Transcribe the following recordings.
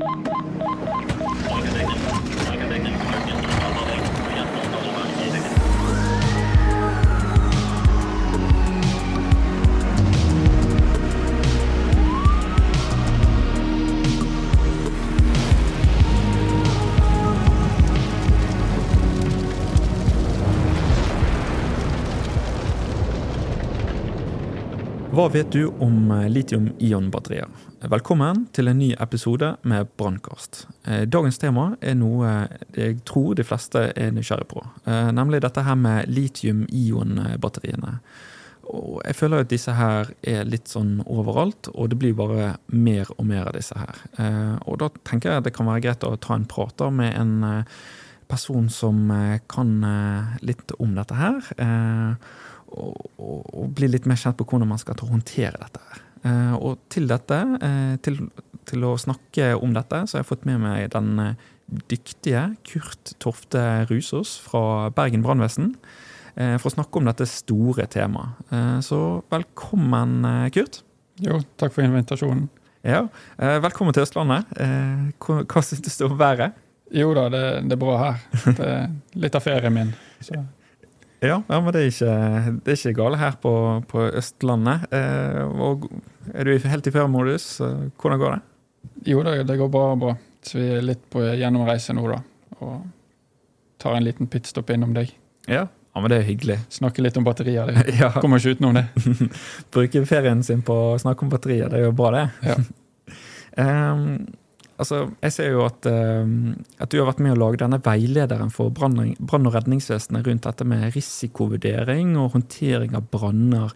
Thank you. Hva vet du om eh, litium-ion-batterier? Velkommen til en ny episode med Brannkast. Eh, dagens tema er noe jeg tror de fleste er nysgjerrig på, eh, nemlig dette her med litium-ion-batteriene. Og jeg føler at disse her er litt sånn overalt, og det blir bare mer og mer av disse her. Og da tenker jeg det kan være greit å ta en prat med en person som kan litt om dette her og, og, bli litt mer kjent på hvordan man skal håndtere dette. Eh, og til dette, eh, til, til, å snakke om dette, så har jeg fått med meg den eh, dyktige Kurt Tofte Rusås fra Bergen brannvesen. For å snakke om dette store temaet. Så velkommen, Kurt. Jo, takk for invitasjonen. Ja, Velkommen til Østlandet. Hva synes du om været? Jo da, det, det, er bra her. Det er litt av ferien min. Så. Ja, ja, men det er ikke, det er ikke gale her på, på Østlandet. Eh, og er du helt i feriemodus? Hvordan går det? Jo det, det går bra. bra. Så vi er litt på gjennomreise nå, da. Og tar en liten pitstop innom deg. Ja, ja, men det er hyggelig. Snakke litt om batterier. Det ja. kommer ikke utenom det. Bruke ferien sin på å snakke om batterier, det er jo bra, det. Ja. um, altså, jeg ser jo at, uh, at, du har vært med å lage denne veilederen for brann- og redningsvesenet rundt dette med risikovurdering og håndtering av branner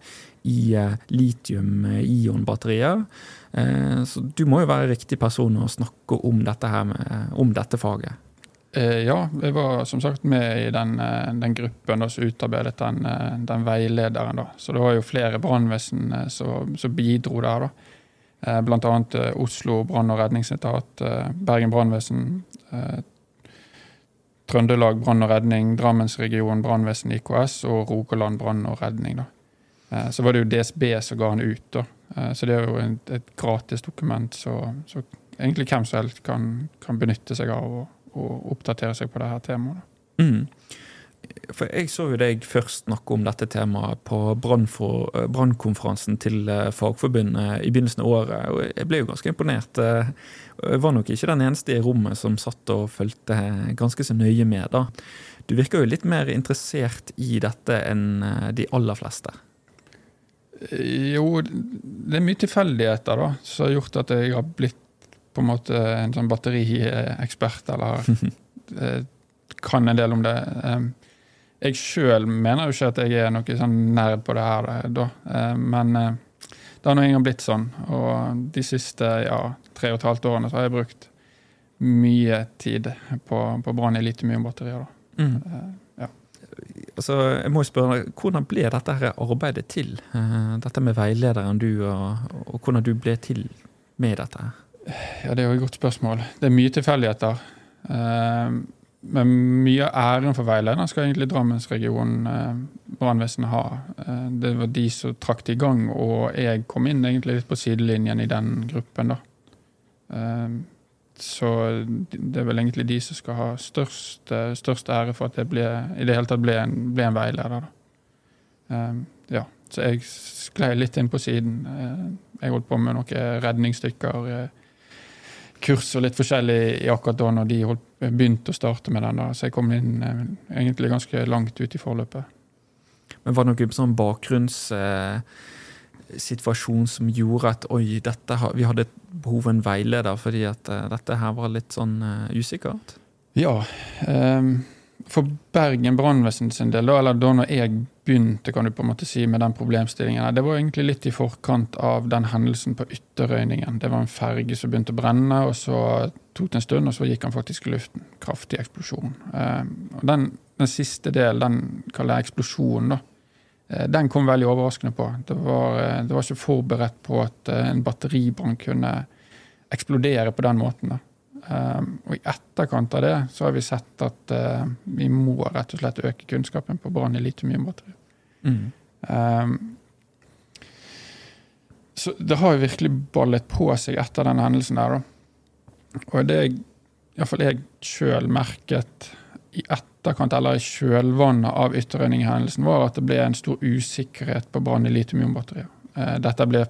i uh, litium-ion-batterier. Uh, så du må jo være riktig person å snakke om dette, med, om dette faget. Eh, ja, jeg var som sagt med i den, den gruppen som utarbeidet den, den, veilederen. Da. Så det var jo flere brannvesen som bidro der. da. Eh, Bl.a. Eh, Oslo brann- og redningsetat, eh, Bergen brannvesen, Trøndelag brann og redning, Drammensregionen brannvesen IKS og Rogaland brann og redning. Så var det jo DSB som ga den ut. Så det er jo et, gratis dokument, så, egentlig hvem som helst kan, benytte seg av og, oppdatere seg på dette temaet. Mm. For jeg så jo deg først snakke om dette temaet på eh, brannkonferansen til eh, Fagforbundet i begynnelsen av året, og jeg ble jo ganske imponert. Eh, jeg var nok ikke den eneste i rommet som satt og fulgte ganske så nøye med, da. Du virker jo litt mer interessert i dette enn de aller fleste. Jo, det er mye tilfeldigheter da, som har gjort at jeg har blitt på en måte en sånn batteriekspert, eller kan en del om det jeg sjøl mener jo ikke at jeg er noe sånn nerd på det her eh, da, eh, men eh, det har nå engang blitt sånn. Og de siste ja, tre og et halvt årene så har jeg brukt mye tid på, på brann i litium-ionbatterier. Mm. Ja. Altså, jeg må jo spørre, Hvordan ble dette her arbeidet til? Dette med veilederen du, og, og hvordan du ble til med dette? Ja, Det er jo et godt spørsmål. Det er mye tilfeldigheter. Men mye av æren for veilederen skal egentlig Drammensregionen eh, brannvesenet ha. Eh, det var de som trakk det i gang, og jeg kom inn egentlig litt på sidelinjen i den gruppen. da. Eh, så det er vel egentlig de som skal ha størst, eh, størst ære for at det ble, i det hele tatt ble en, ble en veileder. da. Eh, ja, Så jeg sklei litt inn på siden. Eh, jeg holdt på med noen redningsstykker kurs og litt forskjellig i akkurat da når de holdt, begynte å starte med den. da, Så jeg kom inn eh, egentlig ganske langt ut i forløpet. Men Var det noen sånn bakgrunnssituasjon eh, som gjorde at oi, dette, vi hadde behov for en veileder fordi at eh, dette her var litt sånn uh, usikkert? Ja. Um, for Bergen brannvesen sin del, da, eller da når jeg begynte kan du på en måte si, med den problemstillingen, det var egentlig litt i forkant av den hendelsen på Ytterrøyningen. Det var en ferge som begynte å brenne, og så tok det en stund, og så gikk han faktisk i luften. Kraftig eksplosjon. Eh, den, den siste delen, den kaller jeg eksplosjonen, da, eh, den kom veldig overraskende på. Det var, eh, det var ikke forberedt på at en batteribrann kunne eksplodere på den måten. da. Um, og I etterkant av det så har vi sett at uh, vi må rett og slett øke kunnskapen på brann i litium-ionbatterier. Mm. Um, så det har jo virkelig ballet på seg etter den hendelsen der. da. Og det iallfall jeg sjøl merket i etterkant, eller i kjølvannet av ytterrøyning-hendelsen, var at det ble en stor usikkerhet på brann i litiumionbatterier. Eh, dette ble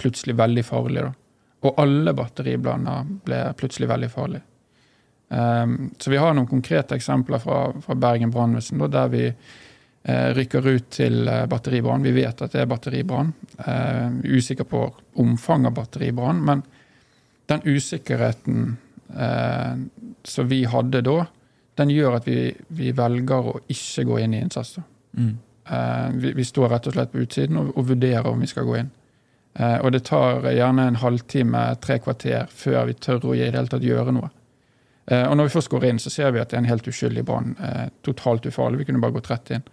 plutselig veldig farlig. da. Og alle batteriblander ble plutselig veldig farlige. Um, så vi har noen konkrete eksempler fra, fra Bergen brannvesen der vi uh, rykker ut til uh, batteribrann. Vi vet at det er batteribrann. Uh, usikker på omfanget av batteribrann, men den usikkerheten som vi hadde da, den gjør at vi, vi, velger å ikke gå inn i innsats. Mm. Vi, vi, står rett og slett på utsiden og, og vurderer om vi skal gå inn. Og det tar gjerne en halvtime, tre kvarter før vi tør å i det hele tatt gjøre noe. Eh, og når vi først går inn, så ser vi at det er en helt uskyldig brann. Eh, totalt ufarlig. Vi kunne bare gått rett inn.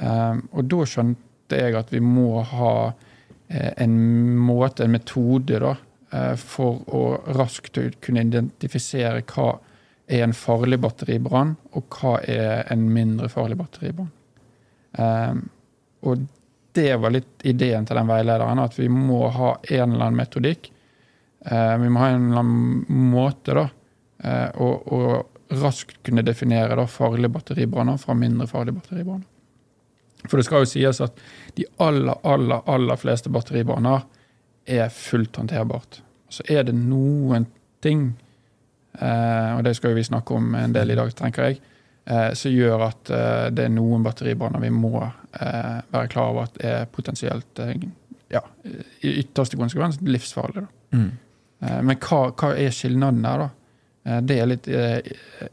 Eh, og da skjønte jeg at vi må ha en måte, en metode, da, for å raskt kunne identifisere hva er en farlig batteribrann, og hva er en mindre farlig batteribrann. Og det var litt ideen til den veilederen, at vi må ha en eller annen metodikk. Vi må ha en eller annen måte da, Eh, å og raskt kunne definere da, farlige batteribranner fra mindre farlige batteribranner. For det skal jo sies at de aller, aller, aller fleste batteribranner er fullt håndterbart. Så er det noen ting, eh, og det skal vi snakke om en del i dag, tenker jeg, eh, som gjør at det er noen batteribranner vi må være klar over at er potensielt, ja, i ytterste konsekvens, livsfarlig. Mm. Men hva, hva er skilnaden der, da? Eh, det er litt eh,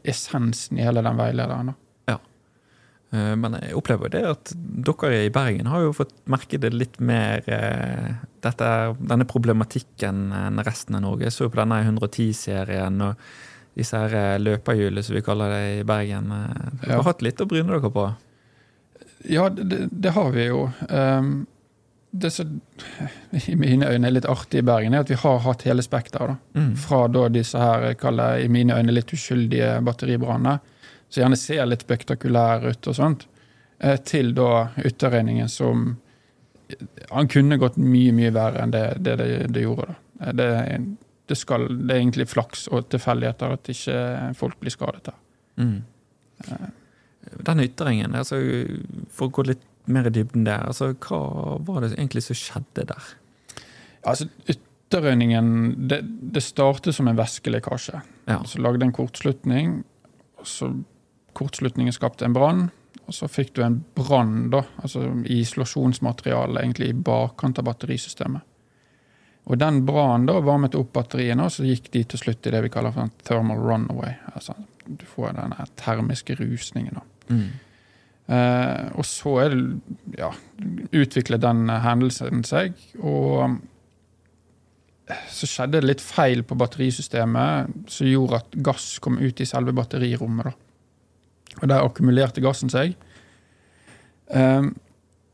essensen i hele den veilederen. Ja. Eh, men jeg opplever det at dere i Bergen har jo fått merke det litt mer dette, denne problematikken enn resten av Norge. Jeg så på denne 110-serien og disse her løperhjulene som vi kaller det i Bergen. Dere ja. har hatt litt å bryne dere på? Ja, det, det har vi jo. Um, det som i mine øyne er litt artig i Bergen, er at vi har hatt hele spekteret. Mm. Fra da disse her, jeg kaller i mine øyne litt uskyldige batteribrannene, som gjerne ser litt spektakulære ut, og sånt, eh, til da ytterregningen som Han kunne gått mye, mye verre enn det det, det, det gjorde. da. Eh, det, det, skal, det, er egentlig flaks og tilfeldigheter at ikke folk blir skadet der. Mm. Eh. Den ytringen, altså, for å gå litt mer i dybden der. Altså, hva var det egentlig som skjedde der? Altså, Ytterrøyningen det, det, startet som en væskelekkasje. Ja. Så lagde en kortslutning. og så Kortslutningen skapte en brann. Og så fikk du en brann altså i isolasjonsmaterialet egentlig i bakkant av batterisystemet. Og Den brannen varmet opp batteriene, og så gikk de til slutt i det vi kaller for en thermal runaway. Altså, du får den termiske rusningen. da. Mm. Eh, og så er det ja, utviklet den hendelsen seg. Og eh, så skjedde det litt feil på batterisystemet som gjorde at gass kom ut i selve batterirommet. Da. Og der akkumulerte gassen seg. Um,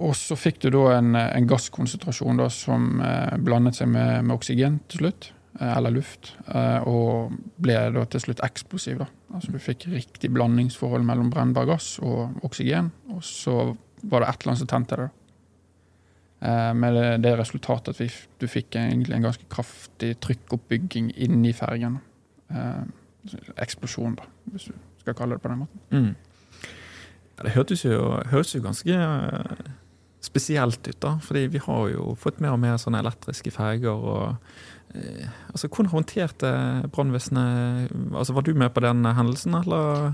og så fikk du da en, en gasskonsentrasjon da, som eh, blandet seg med, med oksygen til slutt. Eh, eller luft, eh, og ble da til slutt eksplosiv. da. Altså Du fikk riktig blandingsforhold mellom brennbar gass og oksygen, og så var det et eller annet som tente det. da. med det, det resultatet at vi, du fikk egentlig en ganske kraftig trykkoppbygging inni fergen. Eksplosjon, da, hvis du skal kalle det på den måten. Mm. Ja, det hørtes jo, hørtes jo ganske spesielt ut, da. Fordi vi har jo fått mer og mer sånne elektriske ferger. og Eh, altså, Hvordan håndterte brannvesenet altså, Var du med på den hendelsen, eller?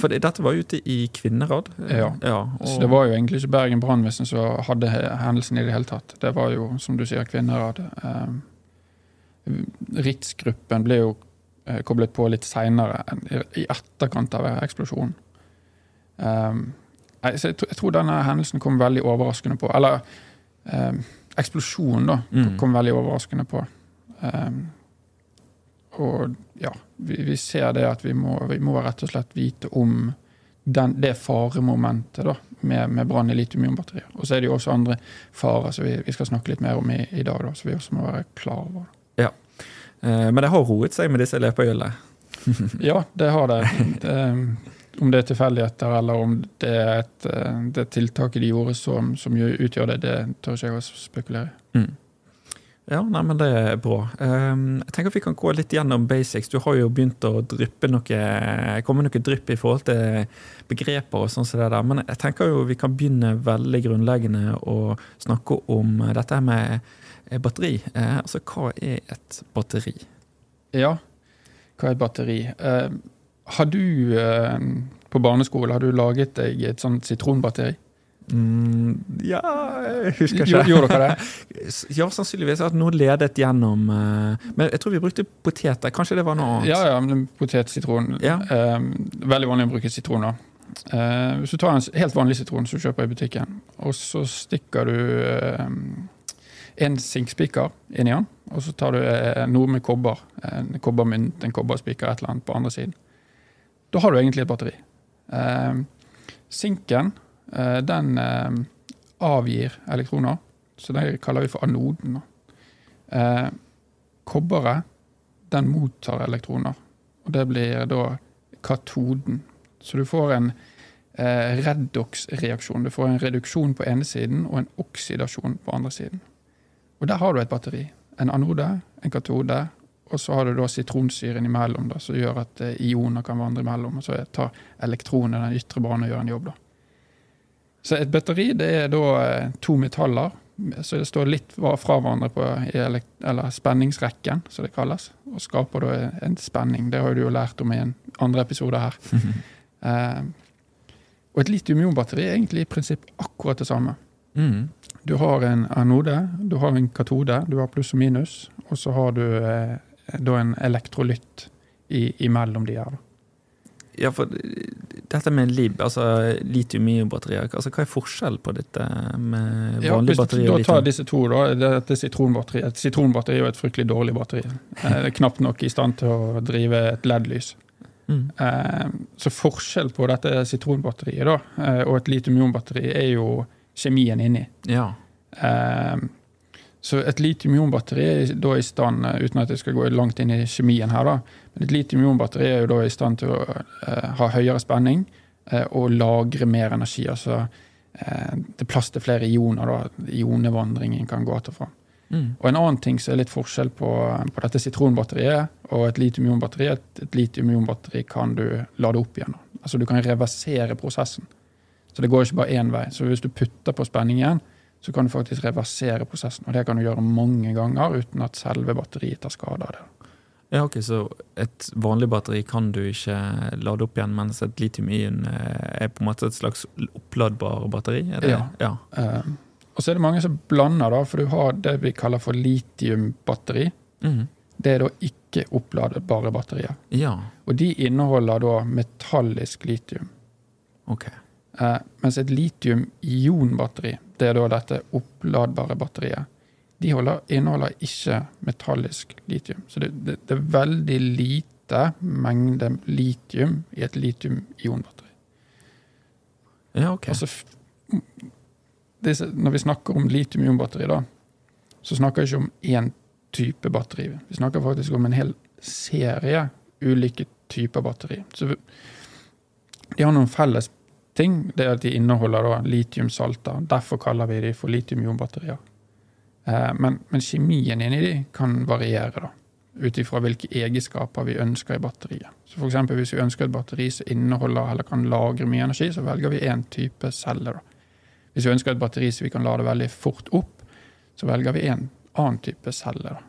For dette var ute i Kvinnerad. Ja. ja og... Så det var jo egentlig ikke Bergen brannvesen som hadde hendelsen i det hele tatt. Det var jo, som du sier, Kvinnerad. Eh, Ritz-gruppen ble jo eh, koblet på litt seinere, i etterkant av eksplosjonen. Um, jeg, jeg, tror denne hendelsen kom veldig overraskende på. Eller eh, eksplosjonen, da, mm. kom veldig overraskende på. Um, og ja, vi, vi, ser det at vi må, vi må, rett og slett vite om den, det faremomentet da, med, med brann i litiumionbatterier. Og så er det jo også andre farer som vi, vi, skal snakke litt mer om i, i dag, da, så vi også må være klar over. Ja, eh, Men det har roet seg med disse løperhjulene? ja, det har det. det om det er tilfeldigheter, eller om det er et, eh, det tiltaket de gjorde som, som utgjør det, det tør ikke jeg å spekulere i. Mm. Ja, nei, men det er bra. Um, jeg tenker Vi kan gå litt gjennom basics. Du har jo begynt å dryppe noe, komme noe drypp i forhold til begreper. og sånn som det der, Men jeg tenker jo vi kan begynne veldig grunnleggende å snakke om dette med batteri. Uh, altså, Hva er et batteri? Ja, hva er et batteri? Uh, har du uh, på barneskole har du laget deg et sånt sitronbatteri? Mm, ja, jeg husker ikke. Gjorde dere det? ja, sannsynligvis. At noen ledet gjennom uh, Men jeg tror vi brukte poteter. Kanskje det var noe annet? Ja, ja, men potet-sitron. Ja. Uh, veldig vanlig å bruke sitron. hvis du tar en helt vanlig sitron som du kjøper i butikken, og så stikker du en sinkspiker inni den, og så tar du noe med kobber, en kobbermynt, en kobberspiker, et eller annet på andre siden. Da har du egentlig et batteri. Sinken Eh, den eh, avgir elektroner, så det kaller vi for anoden. Eh, kobberet, den mottar elektroner, og det blir da katoden. Så du får en eh, redox-reaksjon. Du får en reduksjon på ene siden og en oksidasjon på andre siden. Og der har du et batteri. En anode, en katode, og så har du da sitronsyren imellom, da, som gjør at ioner kan vandre imellom. Og så tar elektronen den ytre banen og gjør en jobb. da. Så et batteri det er da eh, to metaller. Så det står litt fra hverandre på eller spenningsrekken, som det kalles. Og skaper da en spenning. Det har du jo lært om i en andre episode her. eh, og et litium-ion-batteri er egentlig i prinsipp akkurat det samme. Mm. Du har en anode, du har en katode, du har pluss og minus, og så har du eh, da en elektrolytt imellom de her. Ja, for dette med LIB, altså litium-ion-batterier, altså, hva er forskjellen på dette med vanlige ja, batterier? Da tar disse to, da. Dette sitronbatteriet. Et sitronbatteri er jo et fryktelig dårlig batteri. Det er knapt nok i stand til å drive et LED-lys. Mm. Eh, så forskjell på dette sitronbatteriet da, eh, og et litium-ion-batteri er jo kjemien inni. Ja. Eh, så et litium-ion-batteri er da i stand, eh, uten at jeg skal gå langt inn i kjemien her, da, men et litium-ion-batteri er jo da i stand til å eh, ha høyere spenning eh, og lagre mer energi. Altså eh, det er plass til flere ioner. da, Ionevandringen kan gå att og fram. Mm. Og en annen ting som er litt forskjell på, på dette sitronbatteriet og et litium-ion-batteri, et, et litium-ion-batteri kan du lade opp igjen. Da. Altså du kan reversere prosessen. Så det går ikke bare én vei. Så hvis du putter på spenningen, så kan du faktisk reversere prosessen. Og det kan du gjøre mange ganger uten at selve batteriet tar skade av det. Ja, ok, Så et vanlig batteri kan du ikke lade opp igjen, mens et litium-ion eh, er på en måte et slags oppladbar batteri? ja. ja. Uh, og så er det mange som blander, da, for du har det vi kaller for litiumbatteri. Mm. Det er da ikke oppladbare batterier. Ja. Og de inneholder da metallisk litium. Ok. Uh, mens et litium-ion-batteri det er da dette oppladbare batteriet. De holder, inneholder ikke metallisk litium. Så det, det, det, er veldig lite mengde litium i et litium-ion-batteri. Ja, ok. Altså, disse, når vi snakker om litium-ion-batteri, da, så snakker vi ikke om én type batteri. Vi snakker faktisk om en hel serie ulike typer batteri. Så de har noen felles ting, det er at de inneholder litiumsalter. Derfor kaller vi de for litium-ionbatterier. Eh, men, men, kjemien inni de kan variere, da, ut ifra hvilke egenskaper vi ønsker i batteriet. Så for eksempel, Hvis vi ønsker et batteri som inneholder eller kan lagre mye energi, så velger vi én type celle. da. Hvis vi ønsker et batteri som vi kan lade veldig fort opp, så velger vi en annen type celle. da.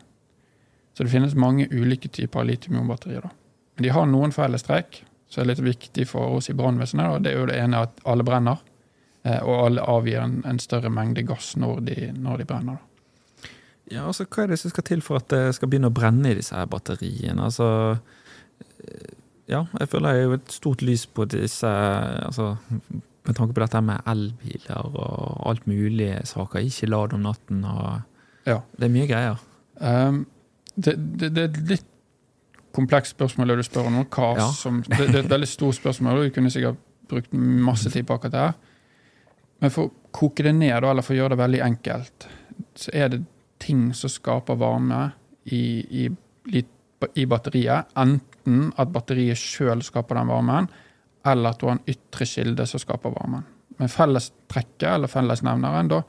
Så det finnes mange ulike typer litium-ionbatterier. Men de har noen fellestrekk, som er litt viktig for oss i brannvesenet. Det er jo det ene at alle brenner, eh, og alle avgir en, en større mengde gass når de, når de brenner. Ja, altså Hva er det som skal til for at det skal begynne å brenne i disse her batteriene? Altså, eh, ja, jeg føler jeg er jo et stort lys på disse altså, Med tanke på dette med elbiler og alt mulig saker. Ikke lad om natten og ja. Det er mye greier. Um, det, det, det, er litt komplekst spørsmål du spør om. Hva ja. som, det, det, er et veldig stort spørsmål, og vi kunne sikkert brukt masse tid på akkurat det. her. Men for å koke det ned, eller for å gjøre det veldig enkelt, så er det ting som skaper varme i, i, i batteriet. Enten at batteriet sjøl skaper den varmen, eller at du har en ytre kilde som skaper varmen. Men fellestrekket, eller fellesnevneren, da,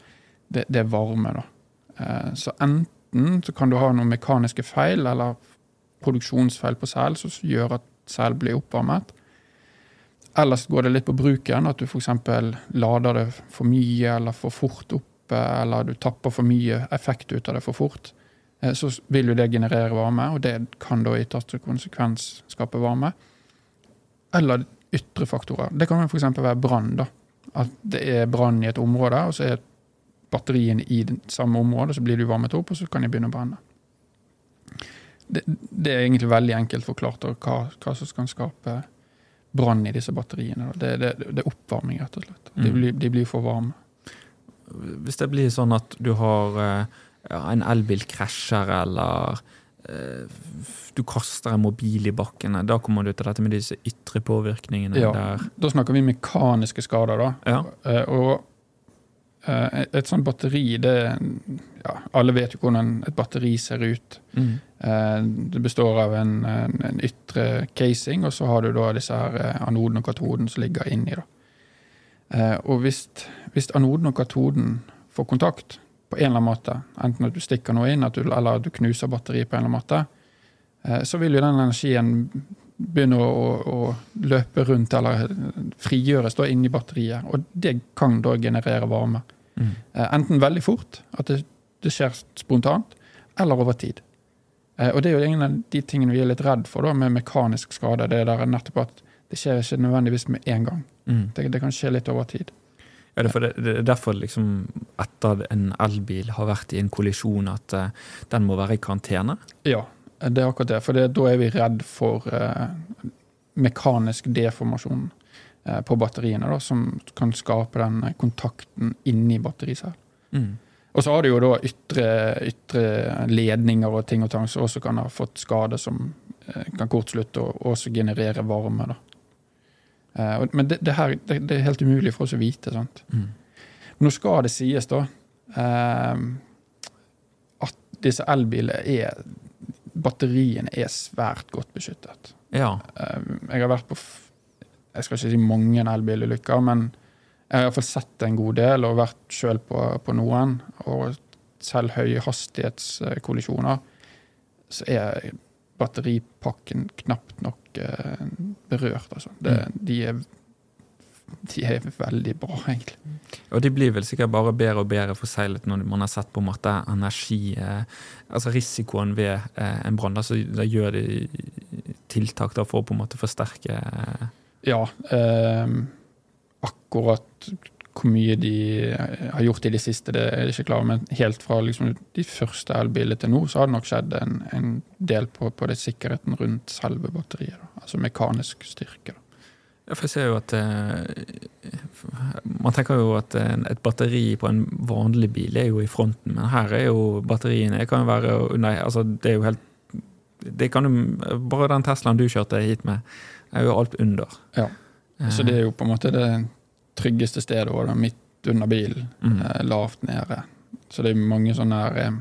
det, det er varme. da. Eh, så enten så kan du ha noen mekaniske feil eller produksjonsfeil på sel som gjør at sel blir oppvarmet. Ellers går det litt på bruken, at du f.eks. lader det for mye eller for fort opp, eller du tapper for mye effekt ut av det for fort. Eh, så vil jo det generere varme, og det kan da i ytterste konsekvens skape varme. Eller ytre faktorer. Det kan f.eks. være brann. da. At det er brann i et område, og så er batteriene i det samme området, så blir de varmet opp, og så kan de begynne å brenne. Det, det er egentlig veldig enkelt forklart hva, hva som kan skape brann i disse batteriene. Det, det, det, er oppvarming, rett og slett. De, mm. blir, de blir for varme. Hvis det blir sånn at du har eh, ja, en elbil krasjer, eller eh, du kaster en mobil i bakken, da kommer du til dette med disse ytre påvirkningene. Ja, der. Da snakker vi mekaniske skader, da. Ja. Eh, og et sånt batteri det, ja, Alle vet jo hvordan et batteri ser ut. Mm. Eh, det består av en, en, en, ytre casing, og så har du da disse her eh, anoden og katoden som ligger inni. da. Eh, og hvis, hvis, anoden og katoden får kontakt på en eller annen måte, enten at du stikker noe inn du, eller at du knuser batteriet på en eller annen måte, så vil jo den energien begynne å, å, løpe rundt eller frigjøres da inni batteriet. Og det kan da generere varme. Mm. Enten veldig fort, at det, det skjer spontant, eller over tid. Eh, og det er jo en av de tingene vi er litt redd for da, med mekanisk skade. Det der nettopp at det skjer ikke nødvendigvis med en gang. Mm. Det, det, kan skje litt over tid. Ja, det, er er derfor liksom etter en elbil har vært i en kollisjon, at uh, den må være i karantene? Ja, det er akkurat det. For det, da er vi redd for eh, mekanisk deformasjon eh, på batteriene, da, som kan skape den kontakten inni battericellen. Mm. Og så har du jo da ytre, ytre, ledninger og ting og tang som også kan ha fått skade som eh, kan kortslutte og også generere varme. da. Eh, men det, det, her, det, det, er helt umulig for oss å vite. sant? Mm. Nå skal det sies, da, eh, at disse elbilene er Batteriene er svært godt beskyttet. Ja. Jeg har vært på jeg skal ikke si mange elbilulykker, men jeg har iallfall sett en god del og vært sjøl på, på, noen. Og selv høyhastighetskollisjoner så er batteripakken knapt nok eh, berørt. Altså. Det, mm. de, er, de, er, veldig bra, egentlig. Og de blir vel sikkert bare bedre og bedre forseglet når man har sett på en måte energi eh, Altså risikoen ved eh, en brann. Altså, da gjør de tiltak da, for å på en måte forsterke eh. Ja. Eh, akkurat hvor mye de har gjort i det siste, det er jeg ikke klar men helt fra liksom de første elbilene til nå, så har det nok skjedd en, en del på, på det sikkerheten rundt selve batteriet. Da. Altså mekanisk styrke. Da. Ja, for jeg ser jo at eh, Man tenker jo at et batteri på en vanlig bil er jo i fronten, men her er jo batteriene det kan jo være Nei, altså det er jo helt det kan jo, Bare den Teslaen du kjørte hit med, er jo alt under. Ja. Så det er jo på en måte det tryggeste stedet òg, midt under bilen. Mm. Eh, lavt nede. Så det er mange sånne her, eh,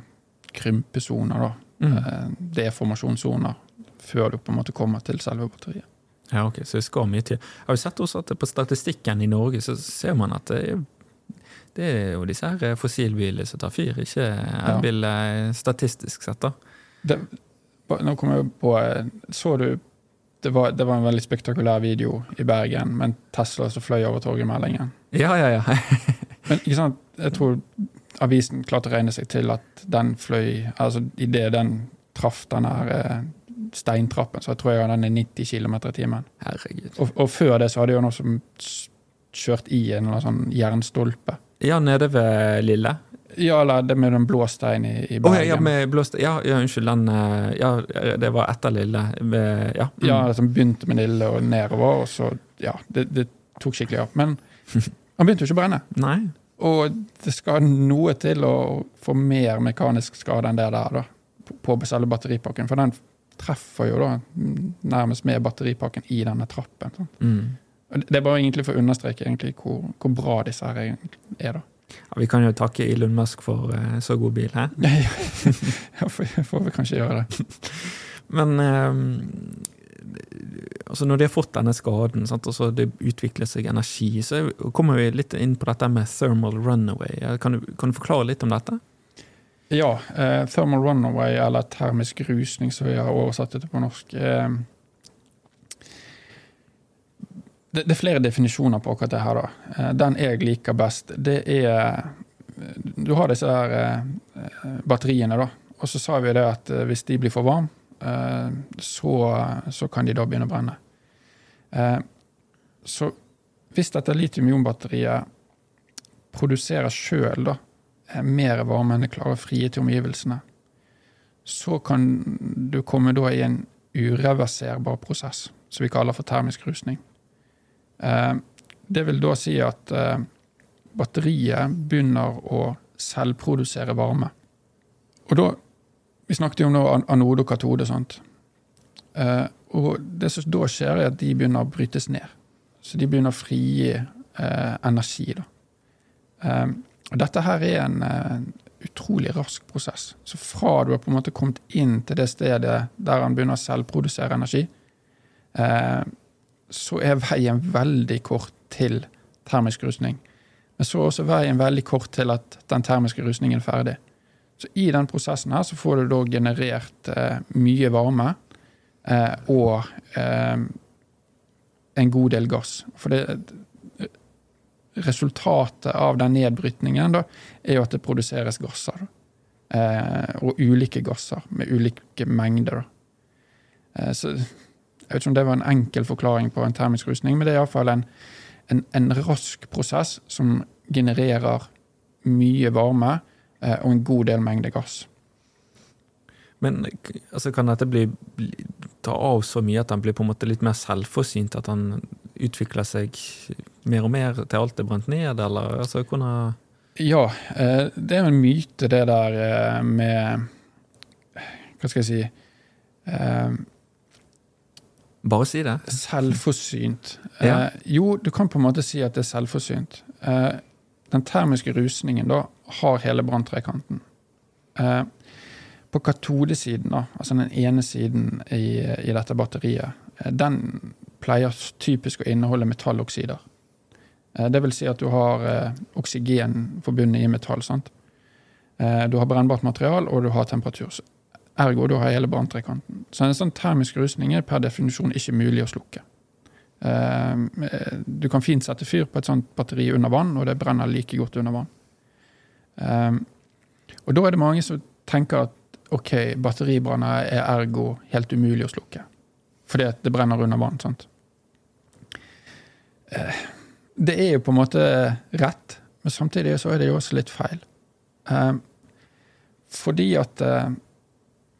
krympesoner, da. Mm. Eh, deformasjonssoner. Før du på en måte kommer til selve batteriet. Ja, ok, Så det skal mye til. Har vi sett også at på statistikken i Norge så ser man at det er, det er jo disse her fossilbilene som tar fyr, ikke elbiler ja. statistisk sett. da. Det, nå kommer jeg på Så du det var, det var, en veldig spektakulær video i Bergen med en Tesla som fløy over Torgallmenningen. Ja, ja, ja. Men ikke sant, jeg tror avisen klarte å regne seg til at den fløy altså Idet den traff den her eh, steintrappen, så jeg tror jeg den er 90 km i timen. Herregud. Og, og, før det så hadde jo noe som kjørt i en eller annen sånn jernstolpe. Ja, nede ved Lille? Ja, eller det med den blå steinen i, i Bergen. Oh, ja, med blå stein. Ja, ja, unnskyld. Den eh, Ja, det var etter Lille. Ja, mm. ja som begynte med Lille og nedover, og så Ja, det, det tok skikkelig av. Men han begynte jo ikke å brenne. Nei. Og det skal noe til å få mer mekanisk skade enn det der, da. På selve batteripakken. For den treffer jo da nærmest med batteripakken i denne trappen. Mm. Det er bare egentlig for å understreke egentlig hvor, hvor bra disse her er. da. Ja, vi kan jo takke Elon Musk for uh, så god bil, hæ? ja, får, får vi kanskje gjøre det. Men um, altså når de har fått denne skaden, sant, og så det utvikler seg energi, så kommer vi litt inn på dette med thermal runaway. Kan du, kan du forklare litt om dette? Ja. Eh, thermal runaway, eller termisk rusning, som vi har oversatt det på norsk. Eh, det, det, er flere definisjoner på akkurat det her. da. Eh, den jeg liker best, det er Du har disse her eh, batteriene, da. Og så sa vi det at eh, hvis de blir for varme, så, så, kan de da begynne å brenne. Så hvis dette litium-ion-batteriet produserer sjøl mer varme enn det klarer å frie til omgivelsene, så kan du komme da i en ureverserbar prosess, som vi kaller for termisk rusning. Eh, det vil da si at eh, batteriet begynner å selvprodusere varme. Og da Vi snakket jo om nå anode og katode. sant? Eh, og det som da skjer, er at de begynner å brytes ned. Så de begynner å frigi energi. da. Og dette her er en utrolig rask prosess. Så fra du har på en måte kommet inn til det stedet der han begynner å selvprodusere energi, så er veien veldig kort til termisk rusning. Men så er også veien veldig kort til at den termiske rusningen er ferdig. Så i den prosessen her så får du da generert eh, mye varme eh, og eh, en god del gass. For det, resultatet av den nedbrytningen da, er jo at det produseres gasser. Eh, og ulike gasser med ulike mengder. Eh, så jeg vet ikke om det var en enkel forklaring på en termisk rusning, men det er iallfall en, en, en rask prosess som genererer mye varme eh, og en god del mengde gass. Men altså, kan dette bli, bli, ta av så mye at han blir på en måte litt mer selvforsynt? At han utvikler seg mer og mer til alt er brent ned, eller altså, kunne Ja, eh, det er jo en myte, det der eh, med Hva skal jeg si eh, bare si det. Selvforsynt. Ja. Jo, du kan på en måte si at det er selvforsynt. Den termiske rusningen da har hele branntrekanten. På katodesiden, da, altså den ene siden i, i dette batteriet, den pleier typisk å inneholde metalloksider. Eh, det vil si at du har eh, oksygen forbundet i metall. sant? Du har brennbart material, og du har temperatur. Ergo du har hele branntrekanten. Så en sånn termisk rusning er per definisjon ikke mulig å slukke. Du kan fint sette fyr på et sånt batteri under vann, og det brenner like godt under vann. Og da er det mange som tenker at ok, batteribranner er ergo helt umulig å slukke. Fordi det brenner under vann. sant? Eh, det er jo på en måte rett, men samtidig så er det jo også litt feil. Ehm, fordi at eh,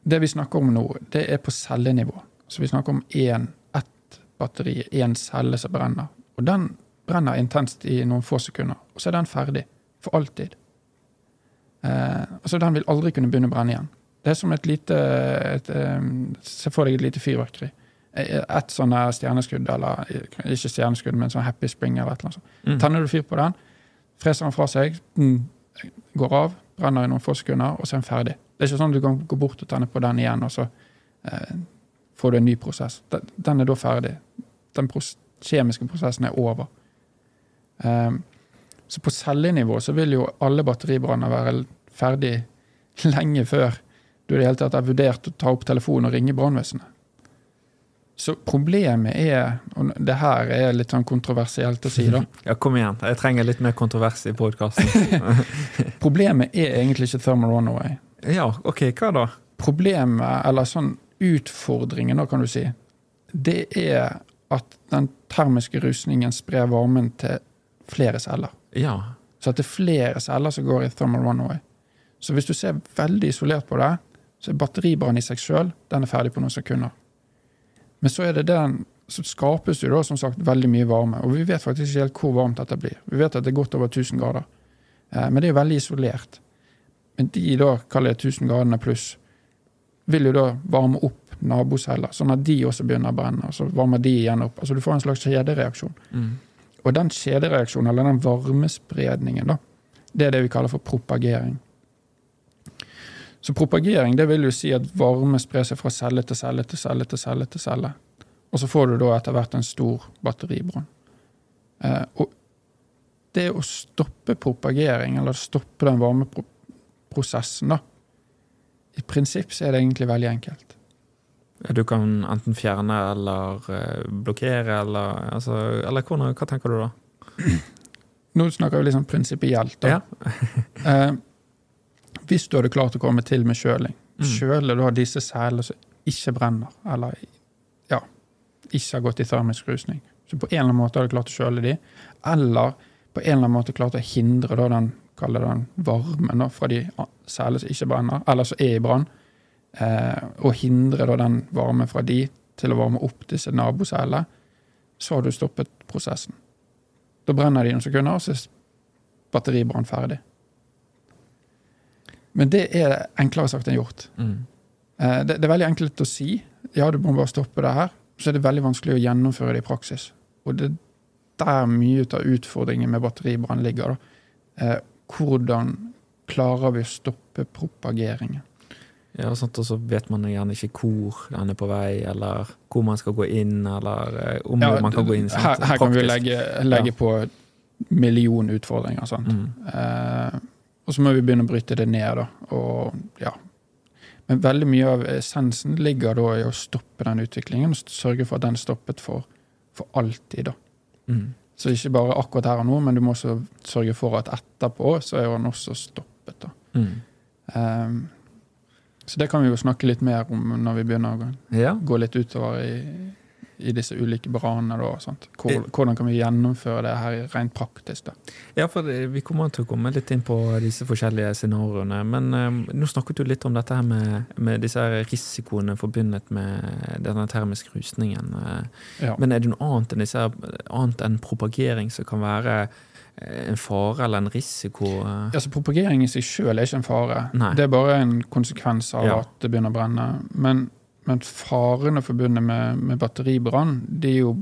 det vi snakker om nå, det er på cellenivå. Så vi snakker om én, ett batteri, én celle som brenner. Og den brenner intenst i noen få sekunder. Og så er den ferdig. For alltid. Eh, altså Den vil aldri kunne begynne å brenne igjen. Det er som et lite et, et, Se for deg et lite fyrverkeri. Et sånn stjerneskudd, eller ikke stjerneskudd, men sånn Happy Spring eller et eller annet sånt. Mm. Tenner du fyr på den, freser den fra seg, mm, går av, brenner i noen få sekunder, og så er den ferdig. Det er ikke sånn at du kan gå bort og tenne på den igjen, og så eh, får du en ny prosess. Den, den er da ferdig. Den pros kjemiske prosessen er over. Um, så på cellenivå så vil jo alle batteribranner være ferdig lenge før du i det hele tatt har vurdert å ta opp telefonen og ringe brannvesenet. Så problemet er Og det her er litt sånn kontroversielt å si, da. Ja, kom igjen. Jeg trenger litt mer kontrovers i podkasten. problemet er egentlig ikke thermal runaway. Ja, ok, hva da? Problemet, eller sånn utfordringen, da, kan du si, det er at den termiske rusningen sprer varmen til flere celler. Ja. Så at det er flere celler som går i thermal runaway. Så hvis du ser veldig isolert på det, så er batteribrann i seg sjøl den er ferdig på noen sekunder. Men så er det den så skapes jo da som sagt veldig mye varme. Og vi vet faktisk ikke helt hvor varmt dette blir. Vi vet at det er godt over 1000 grader. Eh, men det er jo veldig isolert. Men de da, kaller det 1000 gradene pluss, vil jo da varme opp naboceller, sånn at de også begynner å brenne. og Så varmer de igjen opp. Altså Du får en slags kjedereaksjon. Mm. Og den kjedereaksjonen, eller den varmespredningen, da, det er det vi kaller for propagering. Så propagering det vil jo si at varme sprer seg fra celle til celle til celle til celle. til celle. Og så får du da etter hvert en stor batteribrann. Eh, og det å stoppe propagering, eller stoppe den varmeprosessen, da, I prinsipp så er det egentlig veldig enkelt. Du kan enten fjerne eller eh, blokkere, eller, altså, eller hvordan, hva tenker du da? Nå snakker vi sånn prinsipielt. da. Ja. Hvis du hadde klart å komme til med kjøling, Mm. kjøler da disse selene som ikke brenner, eller ja, ikke har gått i termisk rusning, så på en eller annen måte hadde du klart å kjøle de, eller på en eller annen måte klart å hindre da den, den varmen da, fra de selene som ikke brenner, eller som er i brann, eh, og hindre da den varmen fra de til å varme opp disse nabocellene, så har du stoppet prosessen. Da brenner de noen sekunder, og så er batteribrann ferdig. Men det er enklere sagt enn gjort. Mm. Eh, Det, det er veldig enkelt å si. Ja, du må bare stoppe det her. Så er det veldig vanskelig å gjennomføre det i praksis. Og det er der mye av utfordringen med batteribrann ligger. Da. Eh, hvordan klarer vi å stoppe propageringen? Ja, og så vet man gjerne ikke hvor den er på vei, eller hvor man skal gå inn, eller eh, om Ja, man kan gå inn. sant, her, her kan vi legge, legge, ja. på million utfordringer. Sant? Mm. Eh, og så må vi begynne å bryte det ned, da. Og, ja. Men veldig mye av essensen ligger da i å stoppe den utviklingen, og sørge for at den stoppet for, for alltid. da. Mm. Så ikke bare akkurat her og nå, men du må også sørge for at etterpå så er den også stoppet. da. Mm. Um, så det kan vi jo snakke litt mer om når vi begynner å gå, Ja. gå litt utover i, i disse ulike branene. da. Hvor, hvordan kan vi gjennomføre det her rent praktisk? da? Ja, for Vi kommer til å komme litt inn på disse forskjellige scenarioene. Men um, nå snakket du litt om dette her med, med disse risikoene forbundet med denne termiske rusningen. eh. Ja. Men er det noe annet enn, disse, annet enn propagering som kan være eh, en fare eller en risiko? Altså, Propagering i seg sjøl er ikke en fare. Nei. Det er bare en konsekvens av Ja. at det begynner å brenne. Men, men farene forbundet med, med batteribrann de er jo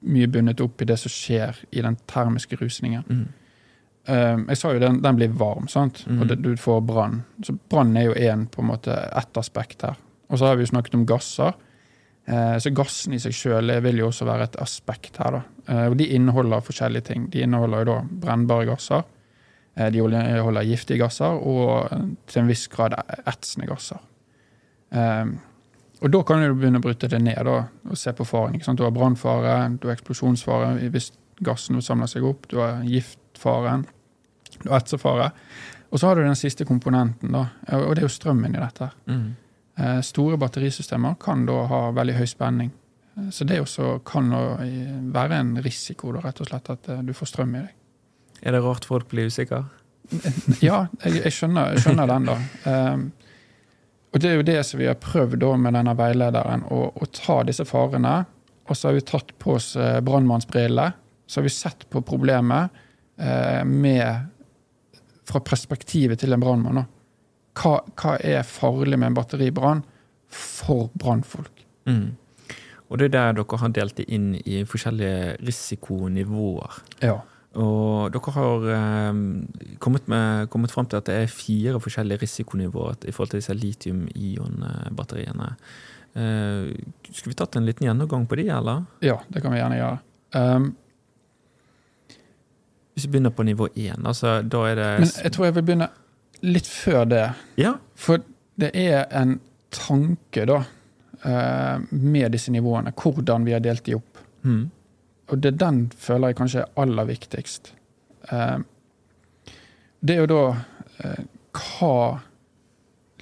mye bundet opp i det som skjer i den termiske rusningen. Mm. Um, jeg sa jo den, den blir varm, sant? Mm. og det, du får brann. Så brann er jo en, på en måte, ett aspekt her. Og så har vi jo snakket om gasser. Eh, så gassen i seg sjøl vil jo også være et aspekt her. da. Eh, og De inneholder forskjellige ting. De inneholder jo da brennbare gasser. De inneholder giftige gasser og eh, til en viss grad etsende gasser. Eh, og da kan du begynne å bryte det ned da, og se på faren. ikke sant? Du har brannfare, du har eksplosjonsfare hvis gassen samler seg opp, du har giftfaren, du har etsefare. Og så har du den siste komponenten, da, og det er jo strømmen i dette. Mm. Eh, Store batterisystemer kan da ha veldig høy spenning. Eh, Så det også kan eh, være en risiko, da, rett og slett, at du får strøm i deg. Er det rart folk blir usikre? Ja, jeg, jeg, skjønner, jeg skjønner den, da. Um, og det er jo det som vi har prøvd med denne veilederen, å, å ta disse farene. Og så har vi tatt på oss brannmannsbrillene. Så har vi sett på problemet eh, med Fra perspektivet til en brannmann. Hva, hva er farlig med en batteribrann for brannfolk? Mm. Og det er der dere har delt det inn i forskjellige risikonivåer. Ja. Og dere har eh, kommet, med, kommet fram til at det er fire forskjellige risikonivåer i forhold til disse litium-ion-batteriene. Eh, skulle vi tatt en liten gjennomgang på de, eller? ja, det kan vi gjerne gjøre. Um, Hvis vi begynner på nivå én, altså, da er det men jeg tror jeg vil begynne litt før det. Ja. For det er en tanke, da, eh, med disse nivåene. Hvordan vi har delt de opp. Mm. Og det den føler jeg kanskje er aller viktigst. Eh, Det er jo da eh, Hva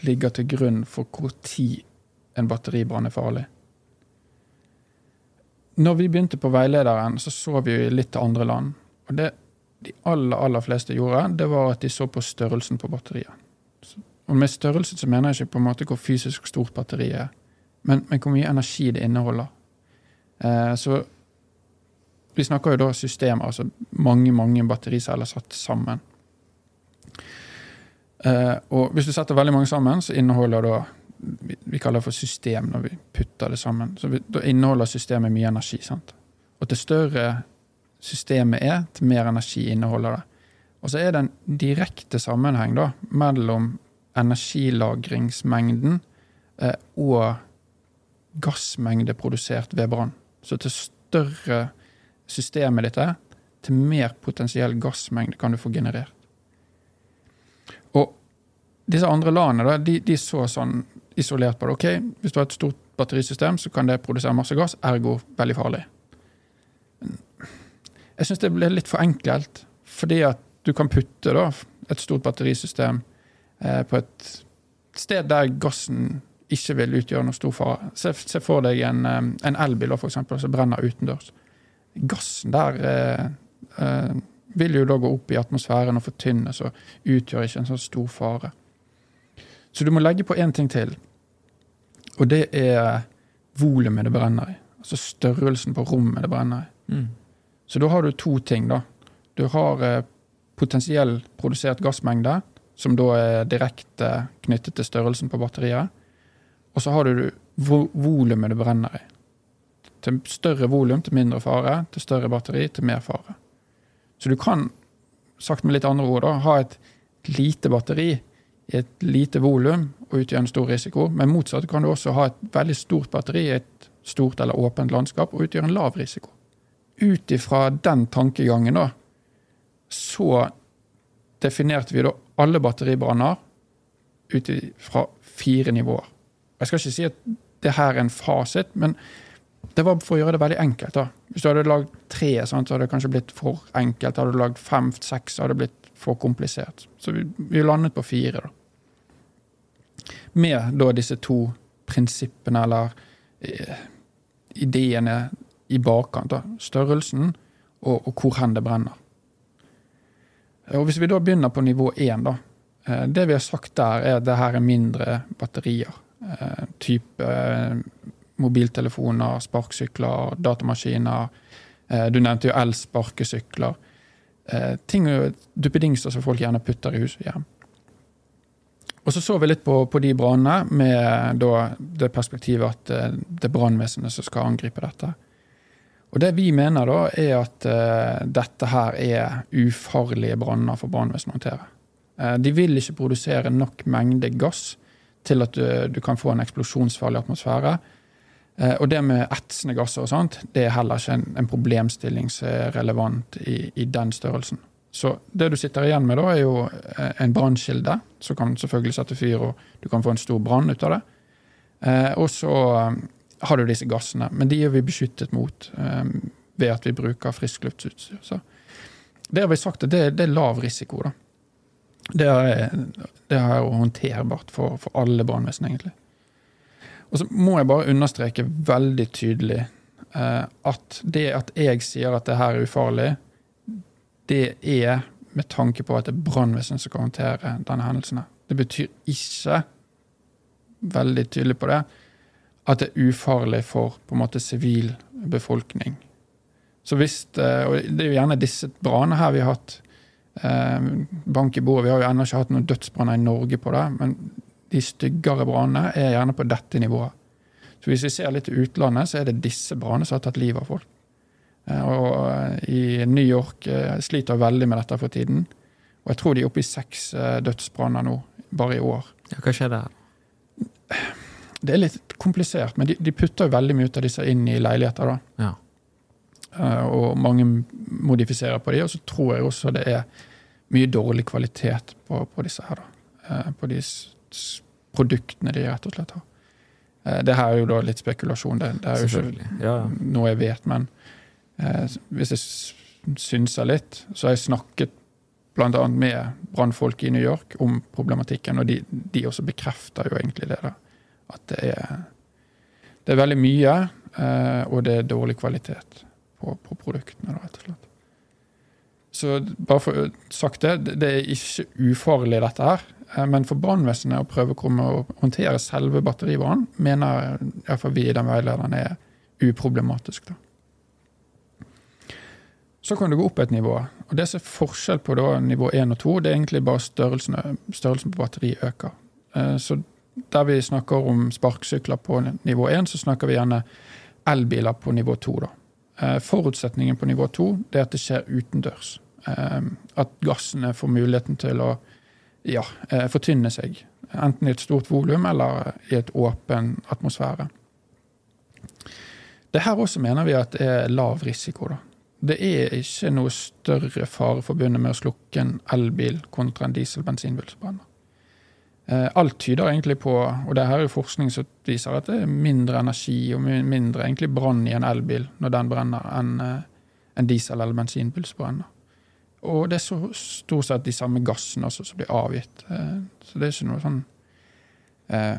ligger til grunn for hvor tid en batteribrann er farlig? Når vi begynte på veilederen, så så vi jo litt til andre land. Og det de aller, aller fleste gjorde, det var at de så på størrelsen på batteriet. Og med størrelse så mener jeg ikke på en måte hvor fysisk stort batteriet er, men, men hvor mye energi det inneholder. Eh, så vi snakker jo da systemer, altså mange, mange battericeller satt sammen. Eh, og hvis du setter veldig mange sammen, så inneholder da vi, vi kaller det for system når vi putter det sammen. Så vi, da inneholder systemet mye energi. sant? Og til større systemet er, til mer energi inneholder det. Og så er det en direkte sammenheng da, mellom energilagringsmengden eh, og gassmengde produsert ved brann. Så til større systemet ditt er, til mer potensiell gassmengde kan du få generert. Og disse andre landene da, de, de, så sånn isolert på det. ok, Hvis du har et stort batterisystem, så kan det produsere masse gass, ergo veldig farlig. Jeg syns det blir litt for enkelt, fordi at du kan putte da, et stort batterisystem eh, på et sted der gassen ikke vil utgjøre noe stor fare. Se, se for deg en, eh, en elbil for eksempel, som brenner utendørs. Gassen der eh, eh, vil jo da gå opp i atmosfæren og fortynnes og utgjør ikke en sånn stor fare. Så du må legge på én ting til, og det er volumet det brenner i. Altså størrelsen på rommet det brenner i. Mm. Så da har du to ting, da. Du har eh, potensiell produsert gassmengde, som da er direkte knyttet til størrelsen på batteriet. Og så har du volumet det brenner i. Til større volum til mindre fare, til større batteri til mer fare. Så du kan, sagt med litt andre ord, da, ha et lite batteri i et lite volum og utgjøre en stor risiko. Men motsatt kan du også ha et veldig stort batteri i et stort eller åpent landskap og utgjøre en lav risiko. Ut ifra den tankegangen, da, så definerte vi da alle batteribranner ut fra fire nivåer. Jeg skal ikke si at det her er en fasit, men det var for å gjøre det veldig enkelt. da. Hvis du hadde lagd tre, så hadde det kanskje blitt for enkelt. Hadde du lagd fem, seks, så hadde det blitt for komplisert. Så vi, vi landet på fire. da. Med da disse to prinsippene, eller eh, ideene i bakkant. da. Størrelsen og, og hvor hen det brenner. Og Hvis vi da begynner på nivå én, da. Eh, det vi har sagt der, er at det her er mindre batterier. Eh, type eh, mobiltelefoner, sparkesykler, datamaskiner. Du nevnte jo elsparkesykler. Ting duppedingser som folk gjerne putter i hus og hjem. Og så så vi litt på, på de brannene med det perspektivet at det er brannvesenet som skal angripe dette. Og Det vi mener, da, er at uh, dette her er ufarlige branner for brannvesenet å håndtere. Uh, de vil ikke produsere nok mengde gass til at du, du kan få en eksplosjonsfarlig atmosfære. Uh, og det med etsende gasser og sånt, det er heller ikke en, en problemstilling som er relevant i, i, den størrelsen. Så det du sitter igjen med, da, er jo en brannkilde, som kan selvfølgelig sette fyr, og du kan få en stor brann ut av det. og så har du disse gassene. Men de er vi beskyttet mot ved at vi bruker friskluftsutstyr. Så det har vi sagt at det, det er lav risiko. da. Det er, det er håndterbart for, for alle brannvesen, egentlig. Og så må jeg bare understreke veldig tydelig eh, at det at jeg sier at det her er ufarlig, det er med tanke på at det er brannvesenet som skal håndtere denne hendelsen. Det betyr ikke, veldig tydelig på det, at det er ufarlig for på en måte sivil befolkning. Så hvis, eh, og Det er jo gjerne disse brannene her vi har hatt. Eh, bank i bordet. Vi har jo ennå ikke hatt noen dødsbranner i Norge på det, men de styggere brannene er gjerne på dette nivået. Så Hvis vi ser litt til utlandet, så er det disse brannene som har tatt livet av folk. Eh, og I New York sliter veldig med dette for tiden. Og jeg tror de er oppe i seks dødsbranner nå, bare i år. Ja, hva skjer der? Det er litt komplisert, men de, de, putter veldig mye ut av disse inn i leiligheter. da. Ja. Og mange modifiserer på de, og så tror jeg også det er mye dårlig kvalitet på, på disse her. da. På de produktene de rett og slett har. Uh, det her er jo da litt spekulasjon, det, det er jo ikke ja, ja. noe jeg vet, men hvis jeg synser litt, så har jeg snakket bl.a. med brannfolk i New York om problematikken, og de, de også bekrefter jo egentlig det. da at det er, det er veldig mye, eh, og det er dårlig kvalitet på, på produktene, rett og slett. Så bare for sagt det, det er ikke ufarlig, dette her. Eh, men for brannvesenet å prøve å håndtere selve batteribrannen, mener iallfall vi i den veilederen er uproblematisk. da. Så kan du gå opp et nivå. og Det som er forskjell på da, nivå 1 og 2, det er egentlig bare størrelsen, størrelsen på batteriet øker. Eh, så der vi snakker om sparkesykler på nivå 1, så snakker vi gjerne elbiler på nivå 2. Da. forutsetningen på nivå 2 det er at det skjer utendørs. Eh, at gassene får muligheten til å ja, eh, fortynne seg. Enten i et stort volum eller i et åpen atmosfære. Det her også mener vi at er lav risiko. da. Det er ikke noe større fare forbundet med å slukke en elbil kontra en diesel-bensinbilsbranner. Eh, alt tyder egentlig på, og det her er forskning som viser at det er mindre energi og mindre brann i en elbil når den brenner, enn eh, en diesel- eller bensinbil som brenner. Og det er så stort sett de samme gassene altså, som blir avgitt. Eh, Så det er ikke noe sånn eh,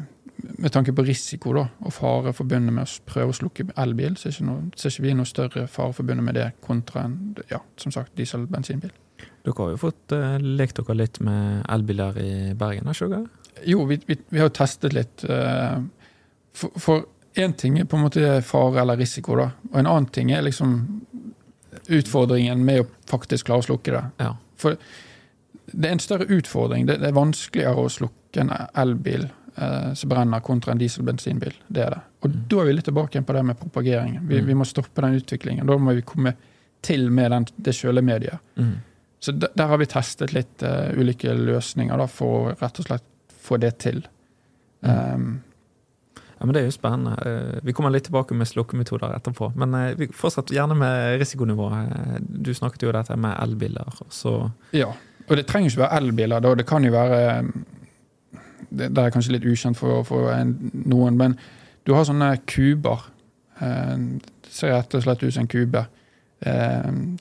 Med tanke på risiko da, og fare forbundet med å prøve å slukke elbil, så er ikke noe, ser ikke vi noe større fare forbundet med det kontra en ja, som sagt, diesel-bensinbil. Dere har jo fått uh, lekt dere litt med elbiler i Bergen, har ikke dere? Jo, vi, vi, vi har testet litt. eh, for én ting er på en måte fare eller risiko, da. Og en annen ting er liksom utfordringen med å faktisk klare å slukke det. Ja. For det er en større utfordring. Det, det er vanskeligere å slukke en elbil eh, som brenner, kontra en diesel-bensinbil. Det er det. Og Mm. da er vi litt tilbake på det med propageringen. Vi, Mm. vi må stoppe den utviklingen. Da må vi komme til med den, det kjølemediet. Mm. Så der, der har vi testet litt uh, ulike løsninger da, for å rett og slett få det til. Um, Ja, men Det er jo spennende. Eh, Vi kommer litt tilbake med slukkemetoder etterpå. Men eh, vi fortsatt gjerne med risikonivået. Eh, Du snakket jo dette med elbiler. Så ja. Og det trenger ikke være elbiler. Da. Det kan jo være Det, det er kanskje litt ukjent for, for en, noen, men du har sånne kuber. Det ser rett og slett ut som en kube.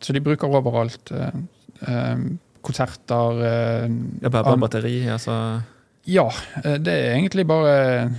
Så de bruker overalt. Konserter Ja, bare, bare batteri. altså... Ja, det er egentlig bare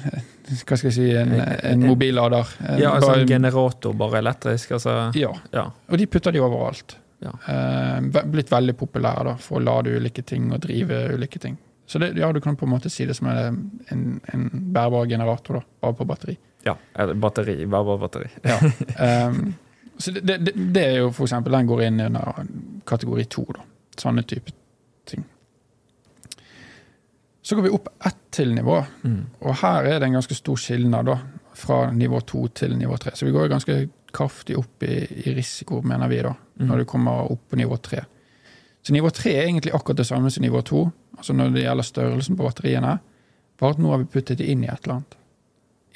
Hva skal jeg si En, en mobillader. En, Ja, altså en generator, bare elektrisk. altså... ja. Ja. Og de putter de overalt. Ja. Eh, blitt veldig populære da, for å lade ulike ting og drive ulike ting. Så det, ja, du kan på en måte si det som en, en, en bærbar generator, da, bare på batteri. ja. Batteri. Bare batteri. Ja. Em, så det, det, det er jo for eksempel, den går inn under kategori to. Sånne type ting. Så går vi opp ett til nivå, Mm. og her er det en ganske stor skilnad da, fra nivå to til nivå tre. Så vi går ganske kraftig opp i, i risiko, mener vi, da, Mm. når du kommer opp på nivå tre. Så nivå tre er egentlig akkurat det samme som nivå to, altså når det gjelder størrelsen på batteriene, bare at nå har vi puttet det inn i et eller annet.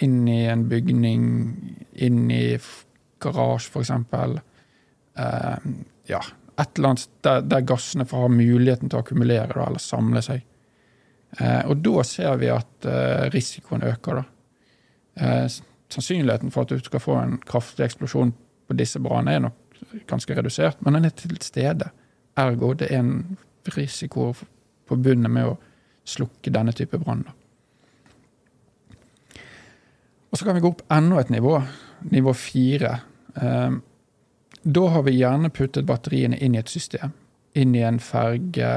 Inn i en bygning, inn i garasje, for eksempel. Eh, ja, et eller annet der, der gassene får ha muligheten til å akkumulere da, eller samle seg. Eh, og da ser vi at eh, risikoen øker. Da. Eh, sannsynligheten for at du skal få en kraftig eksplosjon på disse brannene er nok ganske redusert, men den er til stede. Ergo det er en risiko på forbundet med å slukke denne type brann. Og så kan vi gå opp enda et nivå, nivå fire. Da har vi gjerne puttet batteriene inn i et system. Inn i en ferge,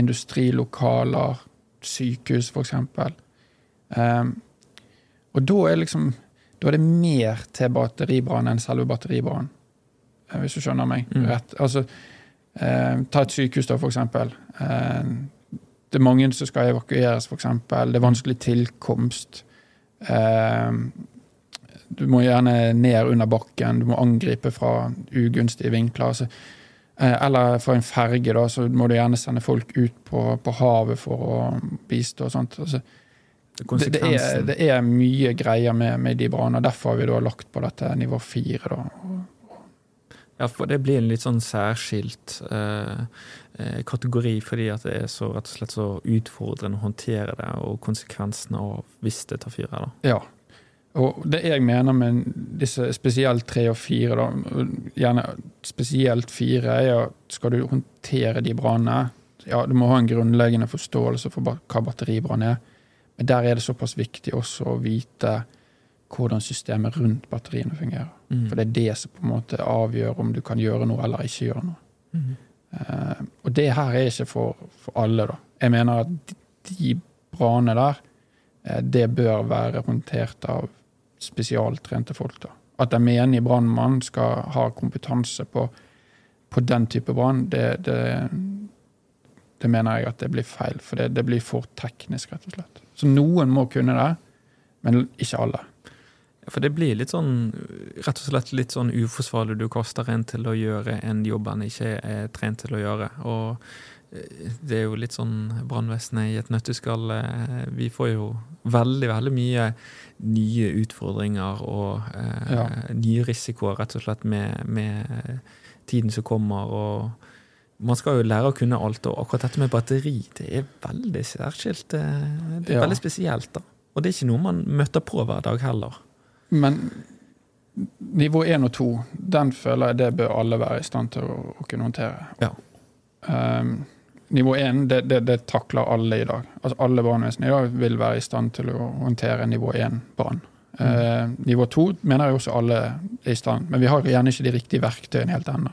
industrilokaler, sykehus f.eks. Um, og da er, liksom, da er det mer til batteribrann enn selve batteribrann. eh, Hvis du skjønner meg Mm. rett. Altså, um, ta et sykehus, da, for eksempel. Eh, det er mange som skal evakueres, eksempel. Det er vanskelig tilkomst. Um, du må gjerne ned under bakken, du må angripe fra ugunstige vinkler. Altså, eller for en ferge, da, så må du gjerne sende folk ut på, på havet for å bistå. og sånt. Altså, det, det, er, det er mye greier med, med de brannene. Derfor har vi da lagt på dette nivå fire. Da. Ja, for det blir en litt sånn særskilt eh, eh, kategori, fordi at det er så rett og slett så utfordrende å håndtere det, og konsekvensene av hvis det tar fyr her, da. Ja. Og det jeg mener med disse spesielt tre og fire, da, gjerne spesielt fire, er at skal du håndtere de brannene Ja, du må ha en grunnleggende forståelse for hva batteribrann er, men der er det såpass viktig også å vite hvordan systemet rundt batteriene fungerer. Mm. For det er det som på en måte avgjør om du kan gjøre noe eller ikke gjøre noe. Mm. Uh, og det her er ikke for, for alle, da. Jeg mener at de, brannene der, eh, det bør være håndtert av spesialtrente folk. da. At en menig brannmann skal ha kompetanse på, på den type brann, det, det, det mener jeg at det blir feil. For det, det blir for teknisk, rett og slett. Så noen må kunne det, men ikke alle. For det blir litt sånn, rett og slett litt sånn uforsvarlig. Du kaster en til å gjøre en jobb han ikke er trent til å gjøre. Og det er jo litt sånn brannvesenet i et nøtteskall. eh, Vi får jo veldig, veldig mye nye utfordringer og eh, Ja. nye risikoer, rett og slett, med, med tiden som kommer. og man skal jo lære å kunne alt, og akkurat dette med batteri det er veldig særskilt. eh, Det er Ja. veldig spesielt. da. Og det er ikke noe man møter på hver dag heller. Men nivå 1 og 2, den føler jeg det bør alle være i stand til å, å kunne håndtere. Ja. Um, nivå 1, det, det, det takler alle i dag. Altså Alle brannvesen i dag vil være i stand til å håndtere nivå 1-brann. Eh, nivå 2 mener jeg også alle er i stand, men vi har gjerne ikke de riktige verktøyene helt ennå.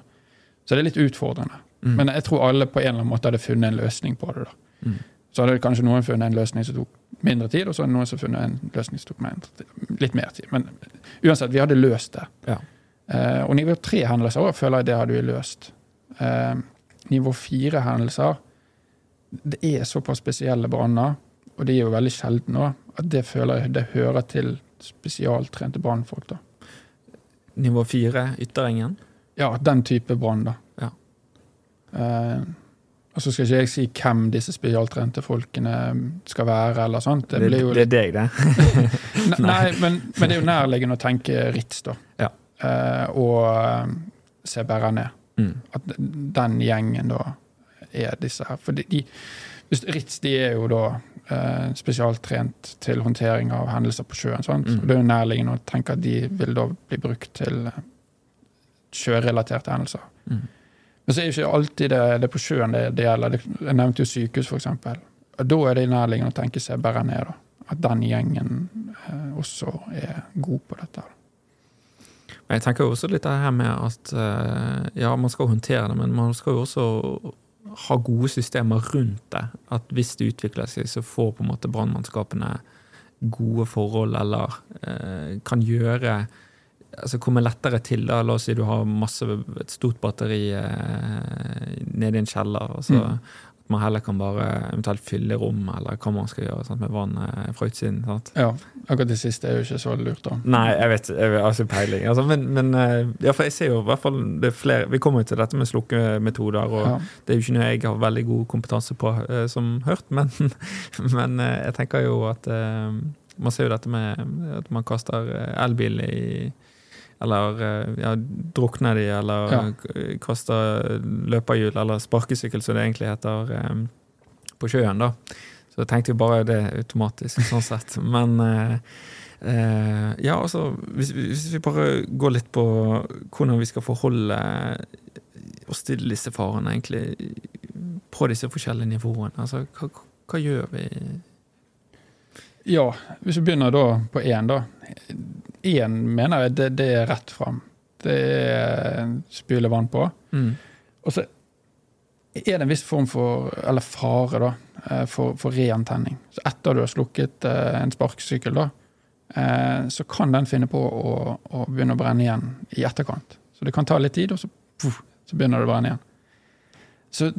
Så det er litt utfordrende. Mm. Men jeg tror alle på en eller annen måte hadde funnet en løsning på det. da. Mm. Så hadde kanskje noen funnet en løsning som tok mindre tid, og så hadde noen som funnet en løsning som tok mindre litt mer tid. Men uansett, vi hadde løst det. Ja. Eh, og nivå tre-hendelser også, føler jeg det hadde vi løst. Eh, nivå fire-hendelser Det er såpass spesielle branner, og de er jo veldig sjeldne òg, at det føler jeg det hører til spesialtrente brannfolk. da. Nivå fire, Ytterengen. Ja, den type brann, da. Ja. Eh, og så skal ikke jeg si hvem disse spesialtrente folkene skal være, eller sånt. Det Det, blir jo det er deg, det. nei, Nei, men, men det er jo nærliggende å tenke Ritz, da. Ja. Eh, og eh, CBRNE. Mm. At den gjengen da er disse her. For de, Ritz de er jo da eh, spesialtrent til håndtering av hendelser på sjøen. Sant? Mm. Og det er jo nærliggende å tenke at de vil da bli brukt til eh, sjørelaterte hendelser. Mm. Men så er jo ikke alltid det, det på sjøen det, det gjelder. Jeg nevnte jo sykehus, f.eks. Da er det nærliggende å tenke seg bare ned. da. At den gjengen eh, også er god på dette. Men jeg tenker jo også litt det her med at eh, ja, man skal håndtere det, men man skal jo også ha gode systemer rundt det. At hvis det utvikler seg, så får på en måte brannmannskapene gode forhold, eller eh, kan gjøre Altså komme lettere til. da, La oss si du har masse, et stort batteri eh, nede i en kjeller. og så Mm. Man heller kan bare eventuelt fylle rom, eller hva man skal gjøre sant, med vann eh, fra utsiden. sant? Ja, akkurat det siste er jo ikke så lurt, da. Nei, jeg vet jeg har ikke peiling. Altså, men men eh, ja, jeg ser jo i hvert fall det er flere Vi kommer jo til dette med slukkemetoder, og Ja. det er jo ikke noe jeg har veldig god kompetanse på, eh, som hørt, men, men jeg tenker jo at Man ser jo dette med at man kaster elbil i eller eh, ja, drukner de, eller Ja. kaster løperhjul, eller sparkesykkel, som det egentlig heter, eh, på sjøen. da. Så jeg tenkte jo bare det automatisk, sånn sett. Men eh, eh, ja, altså, hvis, hvis vi bare går litt på hvordan vi skal forholde oss til disse farene, egentlig, på disse forskjellige nivåene. Altså, hva, hva gjør vi? Ja, hvis vi begynner da på én, da. Én mener jeg det, det er rett fram. Det er spyle vann på. Mm. Og så er det en viss form for, eller fare, da, eh, for, for reantenning. Så etter du har slukket eh, en sparkesykkel, da, eh, så kan den finne på å, å begynne å brenne igjen i etterkant. Så det kan ta litt tid, og så, puff, så begynner det å brenne igjen. Så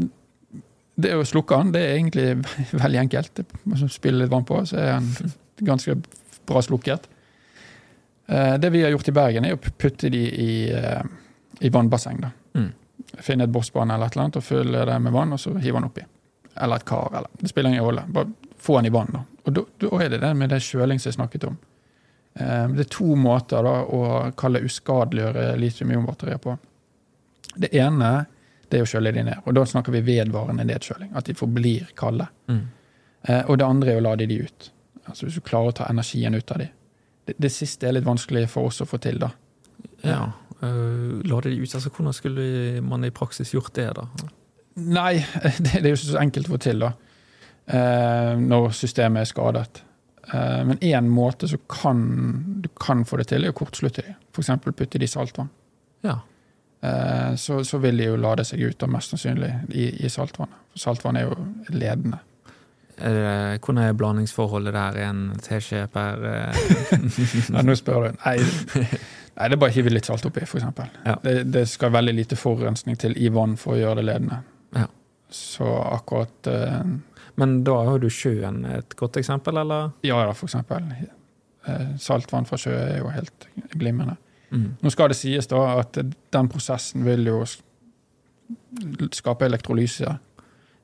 det å slukke den, det er egentlig veldig enkelt. Det- Spille litt vann på, så er den ganske bra slukket. Eh, Det vi har gjort i Bergen, er å putte de i, eh, i vannbasseng. da. Mm. Finne et bossbane eller et eller annet og fylle det med vann, og så hive den oppi. Eller et kar. eller Det spiller ingen rolle. Bare få den i vann. da. Og da, er det det med det kjøling som jeg snakket om. Eh, Det er to måter da å kalle uskadeliggjøre litium-ionbatterier på. Det ene det er å kjøle de ned. Og da snakker vi vedvarende nedkjøling. At de forblir kalde. Mm. Og det andre er å lade de ut. Altså Hvis du klarer å ta energien ut av de. Det, det siste er litt vanskelig for oss å få til, da. Ja. Uh, la det ut. Altså, hvordan skulle man i praksis gjort det, da? Nei, det, det er jo ikke så enkelt å få til, da. Uh, når systemet er skadet. Uh, men én måte som kan, du kan få det til, er å kortslutte de. F.eks. putte de i saltvann. Ja. Så, så vil de jo lade seg ut, da, mest sannsynlig, i, i saltvannet. For saltvann er jo ledende. Er det, hvordan er blandingsforholdet der? En teskje per Nei, Ja, nå spør du. Nei, nei, det er bare hive litt salt oppi, f.eks. Ja. Det, det skal veldig lite forurensning til i vann for å gjøre det ledende. Ja. Så akkurat uh, Men da har du sjøen et godt eksempel, eller? Ja da, for eksempel. Eh, saltvann fra sjø er jo helt glimrende. Mm. Nå skal det sies da at den prosessen vil jo skape elektrolyse.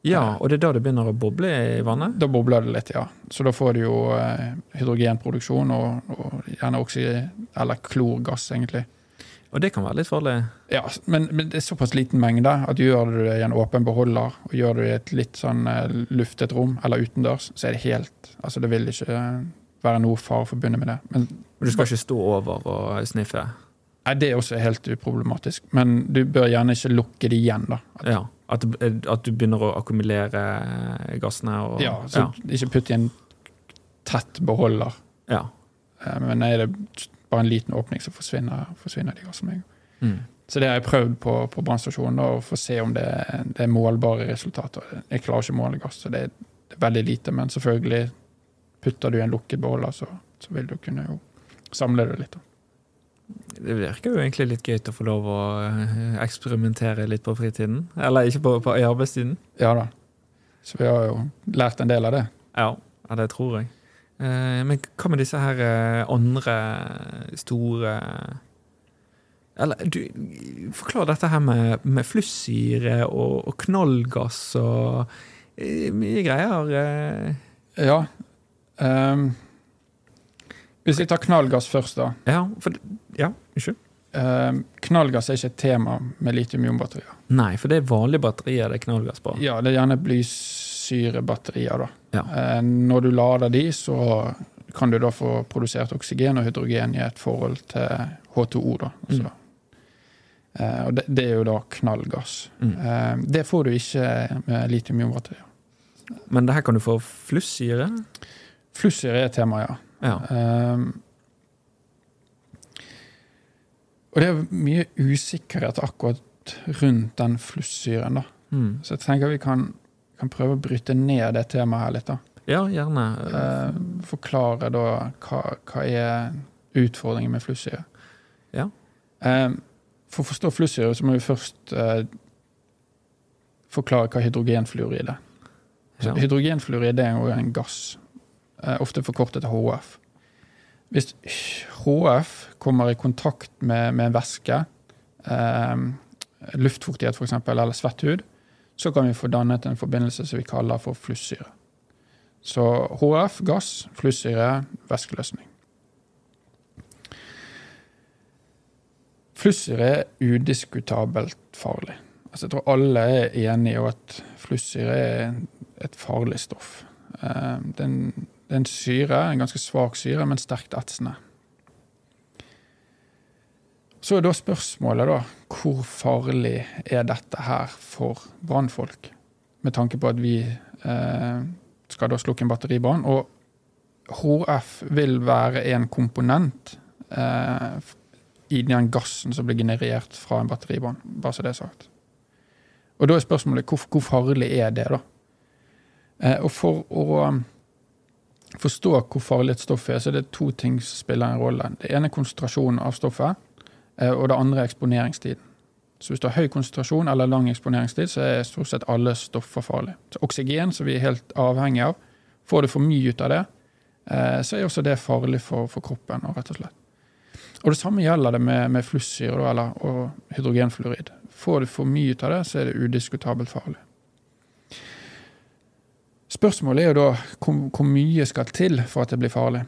Ja, og det er da det begynner å boble i vannet? Da bobler det litt, ja. Så da får du jo eh, hydrogenproduksjon og, og gjerne oksygen, eller klorgass, egentlig. Og det kan være litt farlig. Ja, men, men det er såpass liten mengde at gjør du det i en åpen beholder, og gjør du det i et litt sånn eh, luftet rom, eller utendørs, så er det helt Altså, det vil ikke eh, være noe fare forbundet med det. Men Men du skal ikke stå over og sniffe? Nei, det er også helt uproblematisk. Men du bør gjerne ikke lukke det igjen, da. At, Ja. At, at du begynner å akkumulere gassene og ja, så ikke putt i en tett beholder. ja. Eh, Men er det bare en liten åpning, så forsvinner, forsvinner de gassene. Mm. Så det har jeg prøvd på, på brannstasjonen, og få se om det, det er målbare resultater. Jeg klarer ikke å måle gass, så det er, det er veldig lite. Men selvfølgelig, putter du i en lukket beholder, så, så vil du kunne jo samle det litt. da. Det virker jo egentlig litt gøy å få lov å eh, eksperimentere litt på fritiden. Eller ikke på, på i arbeidstiden. Ja da. Så vi har jo lært en del av det. Ja, ja det tror jeg. Eh, men hva med disse her eh, andre store Eller du, forklar dette her med, med flussyre og, og knallgass og mye greier. Ja. ehm, hvis vi tar knallgass først, da. Ja, for Ja, unnskyld. Uh, knallgass er ikke et tema med litium-ionbatterier. Nei, for det er vanlige batterier det er knallgass på. Ja, det er gjerne blysyrebatterier, da. Ja. Uh, når du lader de, så kan du da få produsert oksygen og hydrogen i et forhold til H2O. da. Altså, eh, og det, det er jo da knallgass. Mm. Det får du ikke med litium-ionbatterier. Men det her kan du få flussyre. Flussyre er et tema, ja. Ja. Eh, og det er mye usikkerhet akkurat rundt den flussyren, da. Mm. Så jeg tenker vi kan, kan prøve å bryte ned det temaet her litt. da. ja, gjerne. Eh, forklare da hva, hva er utfordringen med flussyre. Ja. Eh, for å forstå flussyre så må vi først eh, forklare hva hydrogenfluorid er. Ja. Hydrogenfluorid er jo en gass, ofte forkortet til HF. Hvis HF kommer i kontakt med, med en væske, eh, luftfuktighet f.eks., eller svett hud, så kan vi få dannet en forbindelse som vi kaller for flussyre. Så HF, gass, flussyre, væskeløsning. Flussyre er udiskutabelt farlig. Altså, jeg tror alle er enige om at flussyre er et farlig stoff. Eh, Det er en, det er en syre, en ganske svak syre, men sterkt etsende. Så er da spørsmålet da, hvor farlig er dette her for brannfolk? Med tanke på at vi eh, skal da slukke en batteribrann. Og HF vil være en komponent eh, i den gassen som blir generert fra en batteribrann. Bare så det er sagt. Og da er spørsmålet hvor, hvor farlig er det, da? Eh, og for å forstå hvor farlig et stoff er, så er det to ting som spiller en rolle. Det ene er konsentrasjonen av stoffet, eh, og det andre er eksponeringstiden. Så hvis du har høy konsentrasjon eller lang eksponeringstid, så er stort sett alle stoffer farlige. Så oksygen, som vi er helt avhengig av, får du for mye ut av det, eh, så er også det farlig for, for kroppen. Rett og slett. Og det samme gjelder det med, med flussyre eller, og hydrogenfluorid. Får du for mye ut av det, så er det udiskutabelt farlig. Spørsmålet er jo da hvor, hvor mye skal til for at det blir farlig.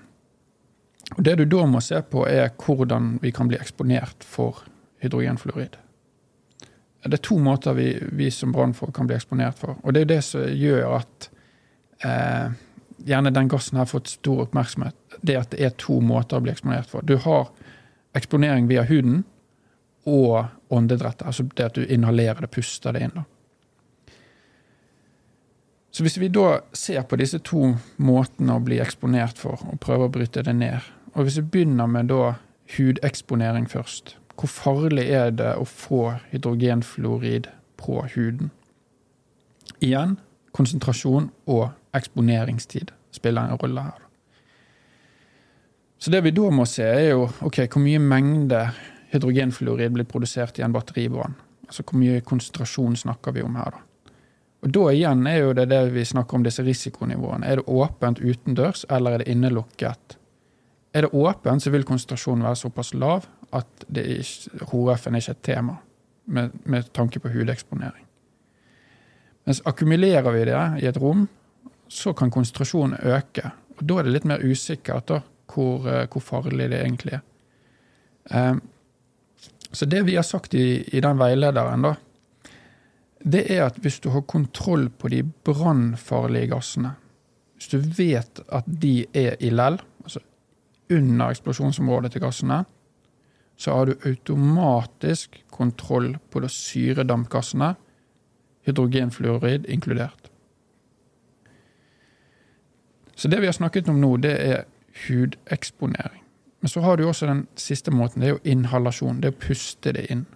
Og Det du da må se på, er hvordan vi kan bli eksponert for hydrogenfluorid. Det er to måter vi, vi som brannfolk kan bli eksponert for. Og det er jo det som gjør at eh, gjerne den gassen har fått stor oppmerksomhet. Det at det er to måter å bli eksponert for. Du har eksponering via huden og åndedrettet. Altså det at du inhalerer det, puster det inn. da. Så hvis vi da ser på disse to måtene å bli eksponert for, og prøver å bryte det ned, og hvis vi begynner med da hudeksponering først, hvor farlig er det å få hydrogenfluorid på huden? Igjen, konsentrasjon og eksponeringstid spiller en rolle her. Så det vi da må se, er jo ok, hvor mye mengde hydrogenfluorid blir produsert i en batteribrann. Altså hvor mye konsentrasjon snakker vi om her, da. Og Da igjen er jo det det vi snakker om disse risikonivåene. Er det åpent utendørs, eller er det innelukket? Er det åpent, så vil konsentrasjonen være såpass lav at HF-en er ikke et tema med, med tanke på hudeksponering. Mens akkumulerer vi det i et rom, så kan konsentrasjonen øke. Og Da er det litt mer usikkert da, hvor, eh, hvor farlig det egentlig er. Um, Så det vi har sagt i, i den veilederen, da, det er at hvis du har kontroll på de brannfarlige gassene, hvis du vet at de er i lell, altså under eksplosjonsområdet til gassene, så har du automatisk kontroll på de syredampgassene, hydrogenfluorid inkludert. Så det vi har snakket om nå, det er hudeksponering. Men så har du også den siste måten. Det er jo inhalasjon. Det er å puste det inn.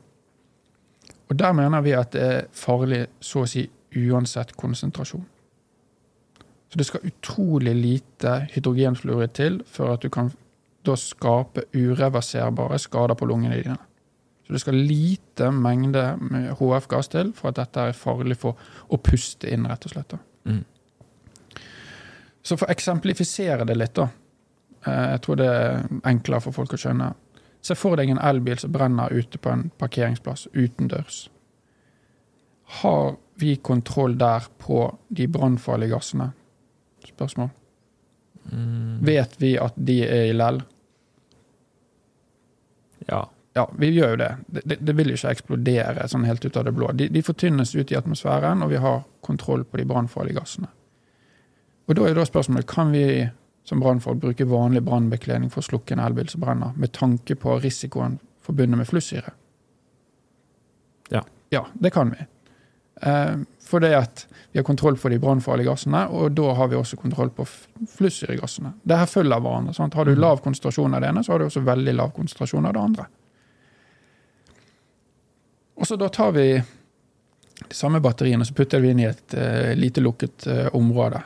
Og der mener vi at det er farlig så å si uansett konsentrasjon. Så det skal utrolig lite hydrogenfluorid til for at du kan da skape ureverserbare skader på lungene dine. Så det skal lite mengde med HF-gass til for at dette er farlig for å puste inn, rett og slett. Mm. Så for å eksemplifisere det litt, da. eh, Jeg tror det er enklere for folk å skjønne. Se for deg en elbil som brenner ute på en parkeringsplass utendørs. Har vi kontroll der på de brannfarlige gassene? Spørsmål. Mm. Vet vi at de er i lell? Ja. Ja, vi gjør jo det. Det, det, vil jo ikke eksplodere sånn helt ut av det blå. De, de fortynnes ut i atmosfæren, og vi har kontroll på de brannfarlige gassene. Og da er da spørsmålet kan vi som brannfolk bruke vanlig brannbekledning for å slukke en elbil som brenner, med tanke på risikoen forbundet med flussyre? Ja. Ja, det kan vi. Eh, for det at vi har kontroll på de brannfarlige gassene, og da har vi også kontroll på flussyregassene. Det her følger hverandre. Sant? Har du Mhm. lav konsentrasjon av det ene, så har du også veldig lav konsentrasjon av det andre. Og så da tar vi de samme batteriene så putter vi inn i et uh, lite lukket uh, område.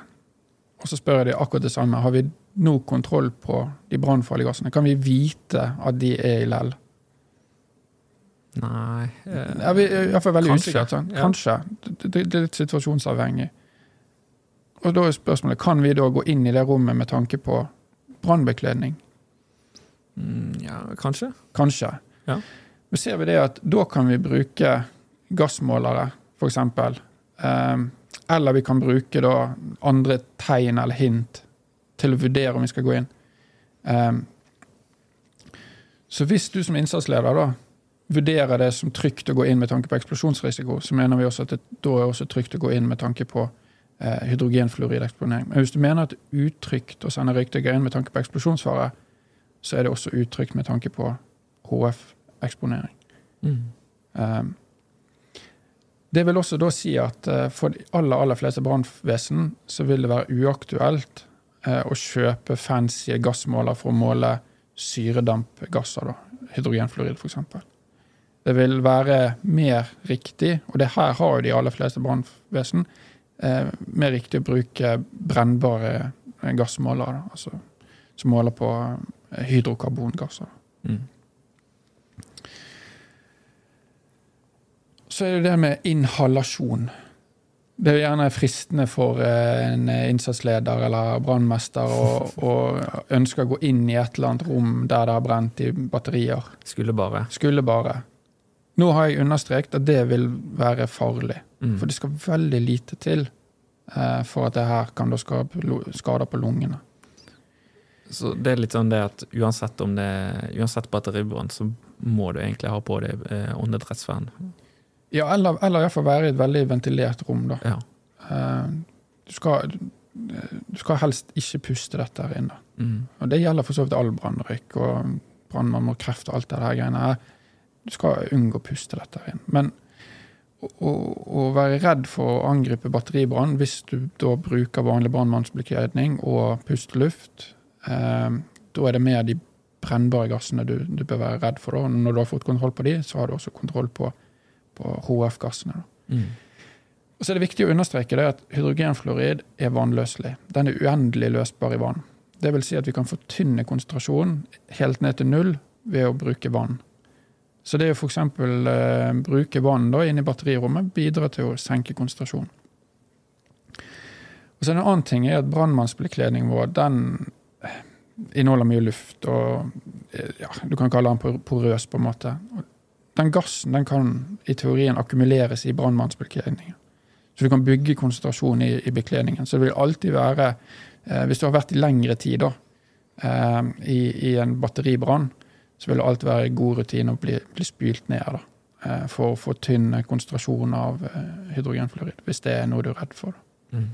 Og så spør jeg de akkurat det samme. Har vi nå kontroll på de brannfarlige gassene? Kan vi vite at de er i lell? Nei eh, Er vi er iallfall veldig usikkert. Sånn. Kanskje. Det, det, det er litt situasjonsavhengig. Og da er spørsmålet kan vi da gå inn i det rommet med tanke på brannbekledning. mm, Ja, kanskje. Kanskje. Ja. Men ser vi det at da kan vi bruke gassmålere, f.eks. Um, eller vi kan bruke da andre tegn eller hint til å vurdere om vi skal gå inn. Um, så hvis du som innsatsleder da vurderer det som trygt å gå inn med tanke på eksplosjonsrisiko, så mener vi også at det da er også trygt å gå inn med tanke på eh, hydrogenfluorideksponering. Men hvis du mener at det er utrygt å sende røykdykker inn med tanke på eksplosjonsfare, så er det også utrygt med tanke på HF-eksponering. Mm. Um, det vil også da si at eh, for de aller, aller fleste brannvesen så vil det være uaktuelt eh, å kjøpe fancy gassmåler for å måle syredampgasser, da. hydrogenfluorid f.eks. Det vil være mer riktig, og det her har jo de aller fleste brannvesen, eh, mer riktig å bruke brennbare gassmåler, da, altså, som måler på hydrokarbongasser. Mm. Så er det det med inhalasjon. Det er jo gjerne fristende for eh, en innsatsleder eller brannmester å, å ønske å gå inn i et eller annet rom der det har brent i batterier. Skulle bare. Skulle bare. Nå har jeg understreket at det vil være farlig. Mm. For det skal veldig lite til eh, for at det her kan da skape skader på lungene. Så det er litt sånn det at uansett om det Uansett batteribrann, så må du egentlig ha på deg eh, åndedrettsvern. Ja, eller, eller iallfall være i et veldig ventilert rom, da. Ja. Eh, du, skal, du skal helst ikke puste dette her inne. Mm. Og det gjelder for så vidt all brannrøyk og brannmann og kreft og alt det her greiene her. Du skal unngå å puste dette her inn. Men å, være redd for å angripe batteribrann hvis du da bruker vanlig brannmannsbekledning og puster luft, eh, da er det mer de brennbare gassene du, du bør være redd for. Da. Når du har fått kontroll på de, så har du også kontroll på, på HF-gassene. Mm. Og så er det viktig å understreke det at hydrogenfluorid er vannløselig. Den er uendelig løsbar i vann. Det vil si at vi kan fortynne konsentrasjonen helt ned til null ved å bruke vann. Så det å f.eks. Eh, bruke vann da, inn i batterirommet bidrar til å senke konsentrasjonen. Og så En annen ting er at brannmannsbekledningen vår den eh, inneholder mye luft. og eh, ja, Du kan kalle den porøs, på en måte. Og Den gassen den kan i teorien akkumuleres i brannmannsbekledningen. Så du kan bygge konsentrasjon i, i bekledningen. Så det vil alltid være, eh, hvis du har vært i lengre tid da, eh, i, i en batteribrann, så vil det alltid være god rutine å bli, bli spylt ned da, eh, for å få tynn konsentrasjon av eh, hydrogenfluorid, hvis det er noe du er redd for. Mm.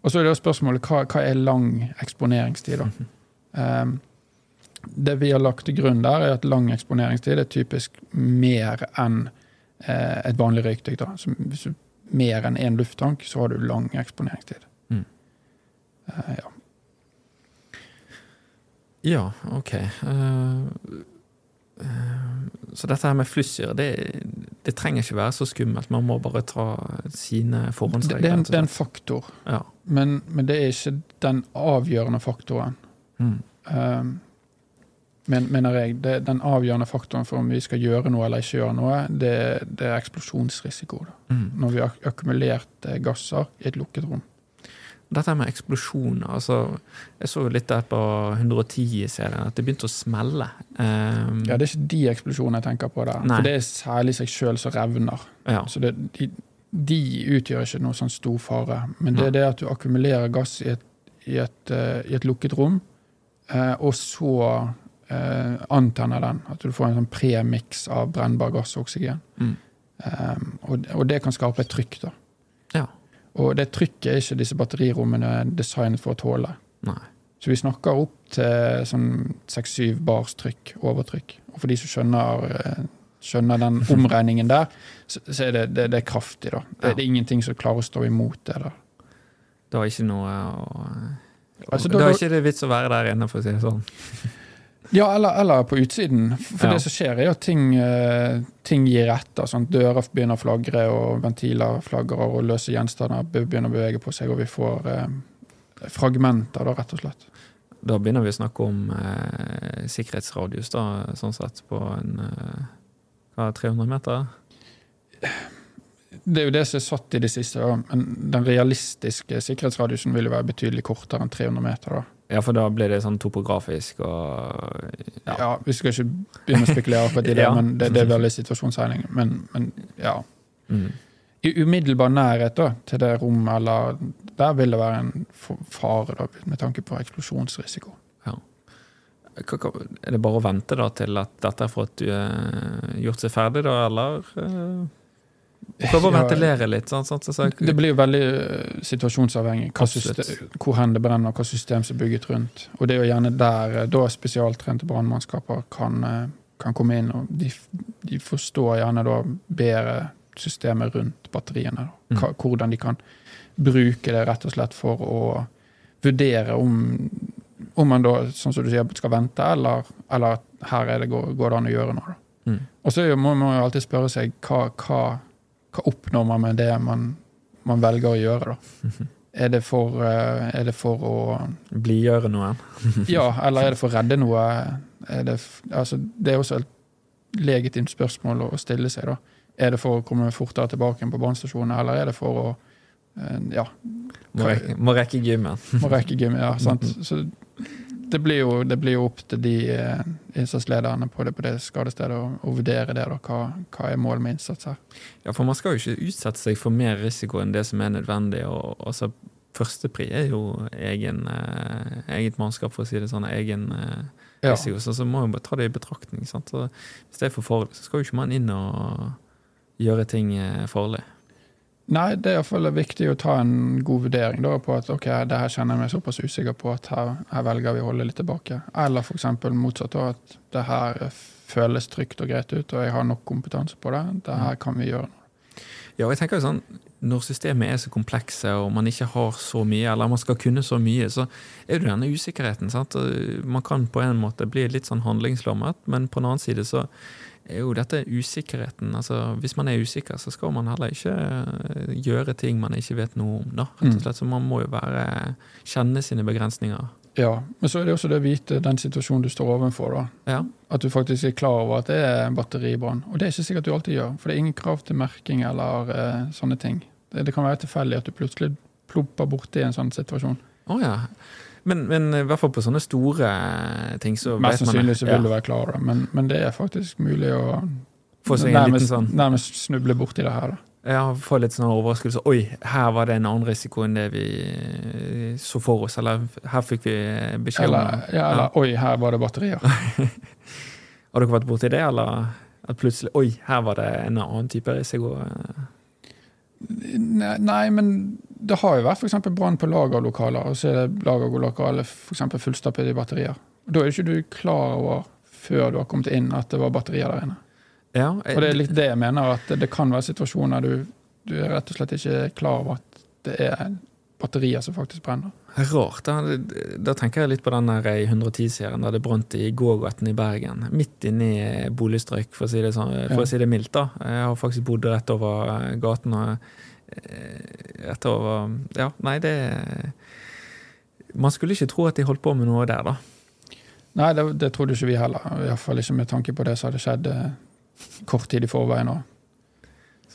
Og så er det spørsmålet hva, hva er lang eksponeringstid. da? Um, det vi har lagt til grunn der, er at lang eksponeringstid er typisk mer enn eh, et vanlig røykdykk. da. Så hvis du mer enn én lufttank, så har du lang eksponeringstid. Mm. Eh, ja. Ja, ok. Uh, uh, så dette her med flussyre, det, det trenger ikke være så skummelt. Man må bare ta sine Det, det, forhåndsregler. er og det er en faktor, Ja. men, men det er ikke den avgjørende faktoren. Mm. Men, mener jeg, det, Den avgjørende faktoren for om vi skal gjøre noe eller ikke gjøre noe, det, det er eksplosjonsrisiko. Mm. Når vi har akkumulert eh, gasser i et lukket rom. Dette med eksplosjoner altså, Jeg så jo litt der på 110-serien at det begynte å smelle. Um, Ja, Det er ikke de eksplosjonene jeg tenker på der. Nei. For det er særlig seg sjøl som revner. ja. Så det, de, de utgjør ikke noe sånn stor fare. Men det er det at du akkumulerer gass i et, i et, eh, i et lukket rom, eh, og så eh, antenner den. At du får en sånn premiks av brennbar gass og oksygen. Mm. Um, og, og det kan skape et trykk. da. ja. Og det trykket er ikke disse batterirommene designet for å tåle. Nei. Så vi snakker opp til sånn 6-7 bars trykk, overtrykk. Og for de som skjønner, eh, skjønner den omregningen der, så, så er det, det, det er kraftig. da. Det, Ja. det er ingenting som klarer å stå imot det. da. Det er ikke noe å Altså, da- er ikke det vits å være der inne, for å si det sånn. Ja, eller, eller på utsiden. For Ja. det som skjer, er at ting, eh, ting gir etter. Sånn. Dører begynner å flagre, og ventiler flagrer, og løse gjenstander begynner å bevege på seg, og vi får eh, fragmenter, da, rett og slett. Da begynner vi å snakke om eh, sikkerhetsradius, da, sånn sett, på en eh, hva, 300 meter? Det er jo det som er satt i det siste, da. men den realistiske sikkerhetsradiusen vil jo være betydelig kortere enn 300 meter. da. Ja, for da blir det sånn topografisk og Ja. Ja. Vi skal ikke begynne å spekulere i det, Ja. men det, det er veldig situasjonsseiling. Men, men ja. Mm. I umiddelbar nærhet da, til det rommet, eller der vil det være en fare da, med tanke på eksplosjonsrisiko. Er det bare å vente da til at dette har fått eh, gjort seg ferdig, da, eller eh, Prøve å ventilere litt. sånn, sånn, sånn, så, Det blir jo veldig eh, situasjonsavhengig system, hvor hen det brenner, hva system som er bygget rundt. Og det er jo gjerne der eh, da spesialtrente brannmannskaper kan, eh, kan komme inn. og de, de forstår gjerne da bedre systemet rundt batteriene. Da. Hva, hvordan de kan bruke det rett og slett for å vurdere om, om man da, sånn som du sier, skal vente, eller, eller her er det, går, går det an å gjøre noe. Mm. Og så må man jo alltid spørre seg hva, hva, hva oppnår man med det man, man velger å gjøre, da. Er det for, eh, er det for å Blidgjøre noe? Ja, eller er det for å redde noe? Er det, altså, det er også et legitimt spørsmål å stille seg, da. Er det for å komme fortere tilbake på brannstasjonen, eller er det for å eh, ja, Må, rekke, må rekke gymmen. må rekke gymmen, Ja, sant? Så det blir, jo, det blir jo opp til de eh, innsatslederne på det, på det skadestedet å, vurdere det. da, hva, hva er målet med innsats her? Ja, for man skal jo ikke utsette seg for mer risiko enn det som er nødvendig. og altså, Førstepri er jo egen, eh, eget mannskap, for å si det sånn. Egen eh, Ja. risiko. Så, så må man bare ta det i betraktning. Sant? Så hvis det er for farlig, så skal jo ikke man inn og gjøre ting eh, farlig. Nei, det er i hvert fall viktig å ta en god vurdering da, på at ok, det her kjenner jeg meg såpass usikker på at her, her velger vi å holde litt tilbake. Eller f.eks. motsatt, da, at det her føles trygt og greit ut, og jeg har nok kompetanse på det. Det her kan vi gjøre noe. Ja, og jeg tenker jo sånn, Når systemet er så komplekse og man ikke har så mye, eller man skal kunne så mye, så er det denne usikkerheten. sant? Man kan på en måte bli litt sånn handlingslammet, men på den annen side så er jo dette usikkerheten. altså Hvis man er usikker, så skal man heller ikke eh, gjøre ting man ikke vet noe om. da, rett og slett. Så man må jo være, kjenne sine begrensninger. Ja, Men så er det også det å vite den situasjonen du står overfor. da. Ja, At du faktisk er klar over at det er en batteribrann. Og det er ikke sikkert du alltid gjør, for det er ingen krav til merking eller uh, sånne ting. Det, det kan være tilfeldig at du plutselig plopper borti en sånn situasjon. Å ja. Men, men i hvert fall på sånne store ting, så Mest sannsynlig så vil ja, du være klar over det, men, men det er faktisk mulig å Få seg en liten nærmest, sånn nærmest snuble borti det her. da. Ja, få litt sånn overraskelse. Oi, her var det en annen risiko enn det vi eh, så for oss. Eller her fikk vi beskjed om Eller, ja, eller oi, her var det batterier. Har dere vært borti det, eller at plutselig Oi, her var det en annen type risiko? Nei, men det har jo vært f.eks. brann på lagerlokaler, og så er det lagerlokalet f.eks. fullstappet i batterier. Da er jo ikke du klar over før du har kommet inn at det var batterier der inne. Ja, Og det er litt det jeg mener, at det kan være situasjoner du, du er rett og slett ikke klar over at det er batterier som faktisk brenner. Rart. Da, da tenker jeg litt på den der 110-serien der det brant i gågaten i Bergen. Midt inne i boligstrøk, for å si det, sånn, for Ja. å si det mildt. da. Jeg har faktisk bodd rett over eh, gaten. og eh, Rett over Ja, nei, det Man skulle ikke tro at de holdt på med noe der, da. Nei, det, det trodde ikke vi heller. Iallfall ikke med tanke på det som hadde skjedd eh, kort tid i forveien. også.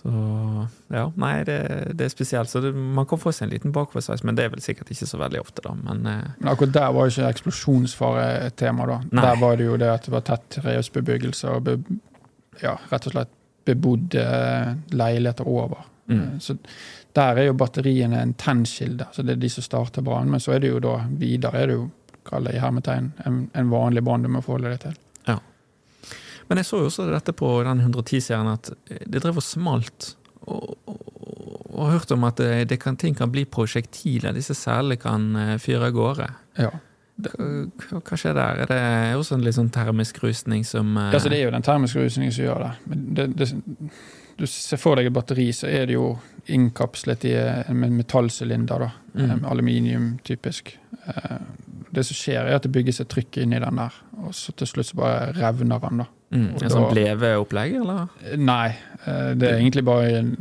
Så ja, nei, det, det er spesielt. Så det, man kan få seg en liten bakoversveis, men det er vel sikkert ikke så veldig ofte, da. Men eh, Men akkurat der var jo ikke eksplosjonsfare et tema. da. Nei. Der var det jo det at det var tett trehusbebyggelse og be, ja, rett og slett bebodde leiligheter over. mm, Eh, Så der er jo batteriene en tennkilde. Så det er de som starter brannen. Men så er det jo da videre er det jo kall det i hermetegn, en, en vanlig brann du må forholde deg til. Men jeg så jo også dette på den 110-serien, at det drev og smalt. Og, og, og har hørt om at det, det kan, ting kan bli prosjektiler. Disse selene kan eh, fyre av gårde. Ja. Hva, hva skjer der? Er det også en litt sånn termisk rusning som eh, Ja, så Det er jo den termiske rusningen som gjør det. Men det, det. Du ser for deg et batteri, så er det jo innkapslet i en metallsylinder. Mm. Aluminium, typisk. Eh, Det som skjer, er at det bygges et trykk inni den der, og så til slutt så bare revner den. da. Mm, En sånn bleveopplegg, eller? Eh, Nei, eh, det er egentlig bare en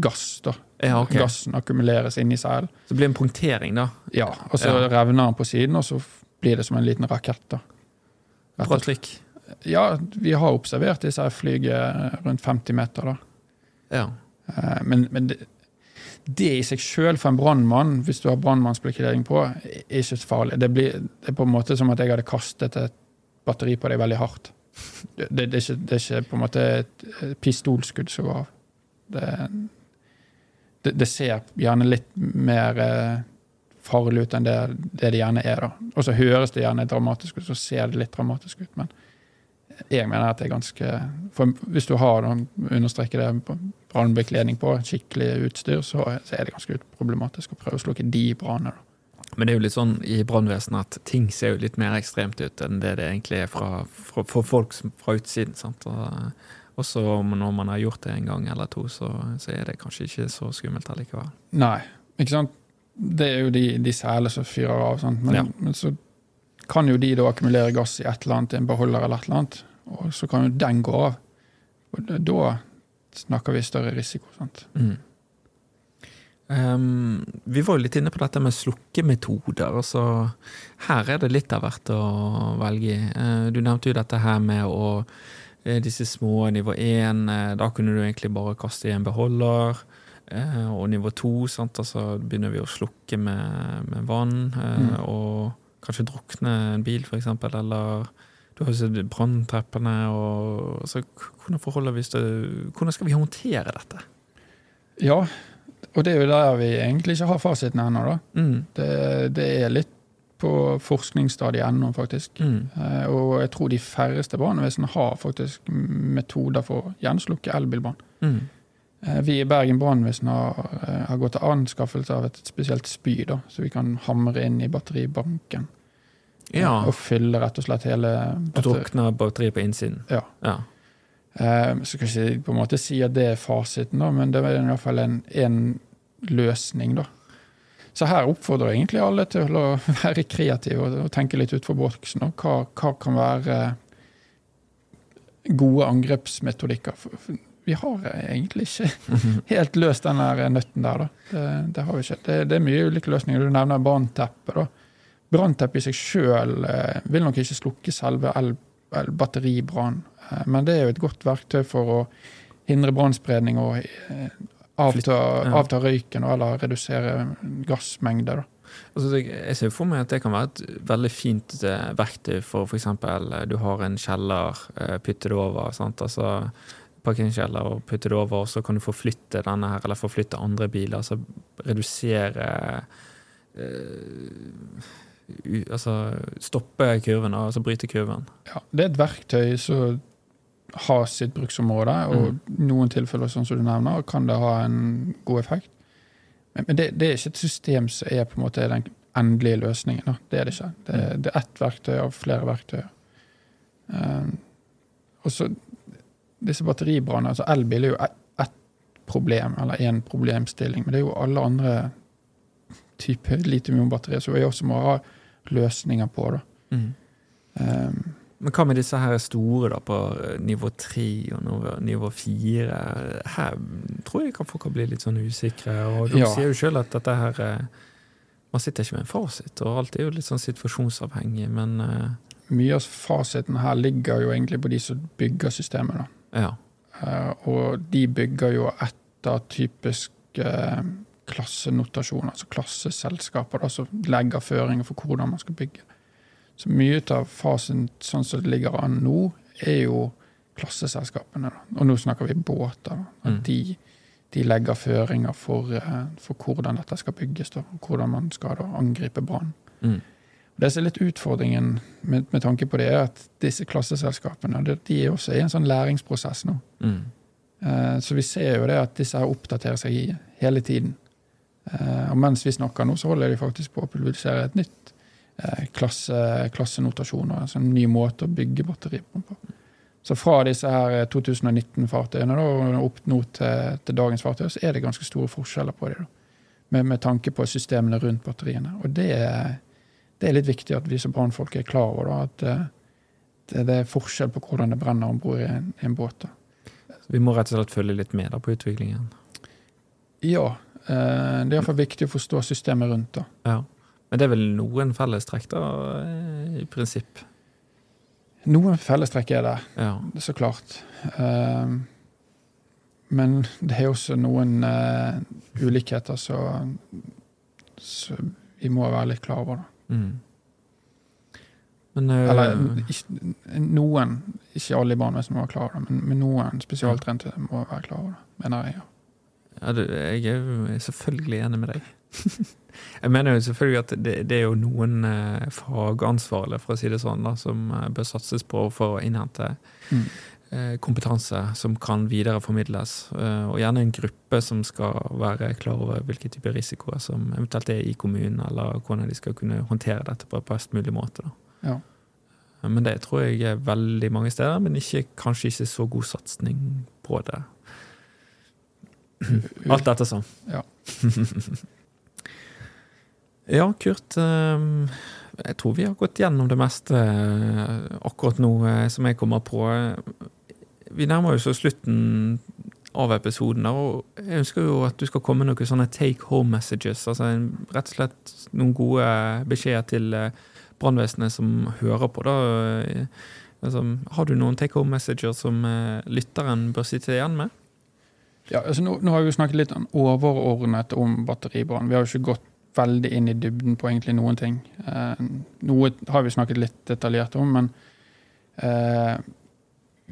gass. da. Ja, okay. Gassen akkumuleres inni seilen. Så det blir en punktering, da. Ja, og så Ja. revner den på siden, og så blir det som en liten rakett. da. Bra trykk. Ja, vi har observert disse her rundt 50 meter. da. Ja. Eh, Men, men det, det i seg sjøl for en brannmann, hvis du har brannmannsbekledning på, er ikke farlig. Det, blir, det er på en måte som at jeg hadde kastet et batteri på deg veldig hardt. Det, det, det, er, ikke, det er ikke på en måte et pistolskudd som går av. Det, ser gjerne litt mer eh, farlig ut enn det, det gjerne er. da. Og så høres det gjerne dramatisk ut, så ser det litt dramatisk ut. Men jeg mener at det er ganske for Hvis du har understreker det, brannbekledning på, skikkelig utstyr, så er det ganske problematisk å prøve å slukke de brannene. Men det er jo litt sånn i brannvesenet at ting ser jo litt mer ekstremt ut enn det det egentlig er fra, fra, for folk fra utsiden. sant? Og, også når man har gjort det en gang eller to, så, så er det kanskje ikke så skummelt allikevel. Nei, ikke sant? Det er jo de, de selene som fyrer av. Sant? Men, Ja. men så kan jo de da akkumulere gass i et eller annet, i en beholder eller et eller annet, og så kan jo den gå av. Og da snakker vi større risiko. sant? Mm. Ehm, vi var jo litt inne på dette med slukkemetoder. altså Her er det litt av hvert å velge i. Uh, du nevnte jo dette her med å uh, disse små nivå 1. uh, da kunne du egentlig bare kaste i en beholder. Eh, og nivå 2, sant? altså begynner vi å slukke med, med vann. Eh, Mm. Og kanskje drukne en bil, for eksempel. Eller du har jo sett altså, Hvordan forholder vi oss til Hvordan skal vi håndtere dette? Ja, og det er jo der vi egentlig ikke har fasiten ennå. da. Mm. Det, det er litt på forskningsstadiet ennå, faktisk. Mm. Eh, Og jeg tror de færreste brannvesen har faktisk metoder for å gjenslukke elbilbrann. Mm. Eh, Vi i Bergen brannvesen har, eh, har gått til anskaffelse av et spesielt spy, da, så vi kan hamre inn i batteribanken. Ja, Og fylle rett og slett hele batteri. drukner batteriet på innsiden. Ja. Ja. Eh, Så skal jeg ikke på en måte si at det er fasiten, da, men det er i hvert fall en, en løsning. da. Så her oppfordrer jeg egentlig alle til å være kreative og, tenke litt utenfor boksen. Hva, hva kan være gode angrepsmetodikker? For, vi har egentlig ikke helt løst den nøtten der. da. Det, det har vi ikke. Det, det er mye ulike løsninger. Du nevner brannteppet. da. Brannteppe i seg sjøl eh, vil nok ikke slukke selve el, el, batteribrann, eh, men det er jo et godt verktøy for å hindre brannspredning og eh, avta, avta røyken eller redusere gassmengder. Altså, jeg ser for meg at det kan være et veldig fint eh, verktøy for f.eks. du har en kjeller, eh, pytte det over. sant? Altså Parkeringskjeller og putte det over, og så kan du forflytte denne her, eller forflytte andre biler. Altså redusere eh, u- altså, stoppe kurven, altså bryte kurven. Ja, det er et verktøy som har sitt bruksområde, og i noen tilfeller sånn som du nevner, kan det ha en god effekt. Men, men det, det er ikke et system som er på en måte den endelige løsningen. Da. Det er det ikke. Det, er- det er ett verktøy av flere verktøy. Um, og så disse batteribrannene. altså Elbil er jo ett ett problem, eller én problemstilling, men det er jo alle andre typer litiumionbatterier som vi også må ha løsninger på. da. Mm. Um, Men hva med disse her store da, på eh, nivå tre og nivå, nivå fire? Her tror jeg kan folk kan bli litt sånn usikre. Og de Ja. sier jo sjøl at dette her eh, Man sitter ikke med en fasit, og alt er jo litt sånn situasjonsavhengig, men uh, mye av fasiten her ligger jo egentlig på de som bygger systemet. da. ja. Uh, og de bygger jo etter typisk uh, klassenotasjon, altså klasseselskaper da, som legger føringer for hvordan man skal bygge. Så mye av fasen sånn som det ligger an nå, er jo klasseselskapene. Og nå snakker vi båter. At Mm. de, de legger føringer for, eh, for hvordan dette skal bygges, da, og hvordan man skal da, angripe brann. Mm. Det som er litt utfordringen med, med tanke på det, er at disse klasseselskapene de er også i en sånn læringsprosess nå. Mm. Eh, Så vi ser jo det at disse her oppdaterer seg hele tiden. Eh, Og mens vi snakker nå, så holder de faktisk på å publisere et nytt klasse, klassenotasjoner. Altså en ny måte å bygge batterier på. Så fra disse her 2019-fartøyene da, og opp nå til, til dagens fartøy, så er det ganske store forskjeller på dem. Med, med tanke på systemene rundt batteriene. Og det, er- det er litt viktig at vi som brannfolk er klar over da, at eh, det, det er forskjell på hvordan det brenner om bord i en, i en båt. da. Vi må rett og slett følge litt med da på utviklingen. Ja. eh, Det er iallfall viktig å forstå systemet rundt. da. Ja. Men det er vel noen fellestrekk, da, eh, i prinsipp. Noen fellestrekk er det, Ja. så klart. Uh, Men det er også noen uh, ulikheter som vi må være litt klar over. da. Mm. Men uh, Eller ikke, noen, ikke alle i brannvesenet må være klar over det, men, men noen spesialtrente må være klar over det, mener jeg. ja. det, jeg er jo selvfølgelig enig med deg. jeg mener jo selvfølgelig at det, det er jo noen eh, fagansvarlige, for å si det sånn, da, som eh, bør satses på for å innhente Mm. eh, kompetanse som kan videreformidles. Eh, og gjerne en gruppe som skal være klar over hvilke typer risikoer som eventuelt er i kommunen, eller hvordan de skal kunne håndtere dette på best mulig måte. Ja. Eh, Men det tror jeg er veldig mange steder, men ikke, kanskje ikke så god satsing på det. Alt dette sånn. Ja. ja, Kurt. ehm, Jeg tror vi har gått gjennom det meste eh, akkurat nå eh, som jeg kommer på. Vi nærmer oss slutten av episoden, og jeg ønsker jo at du skal komme noen sånne take home messages. altså Rett og slett noen gode beskjeder til eh, brannvesenet som hører på. da. Eh, Altså, har du noen take home messages som eh, lytteren bør sitte igjen med? Ja, altså nå, nå har vi jo snakket litt overordnet om batteribrann. Vi har jo ikke gått veldig inn i dybden på egentlig noen ting. Eh, noe har vi snakket litt detaljert om, men eh,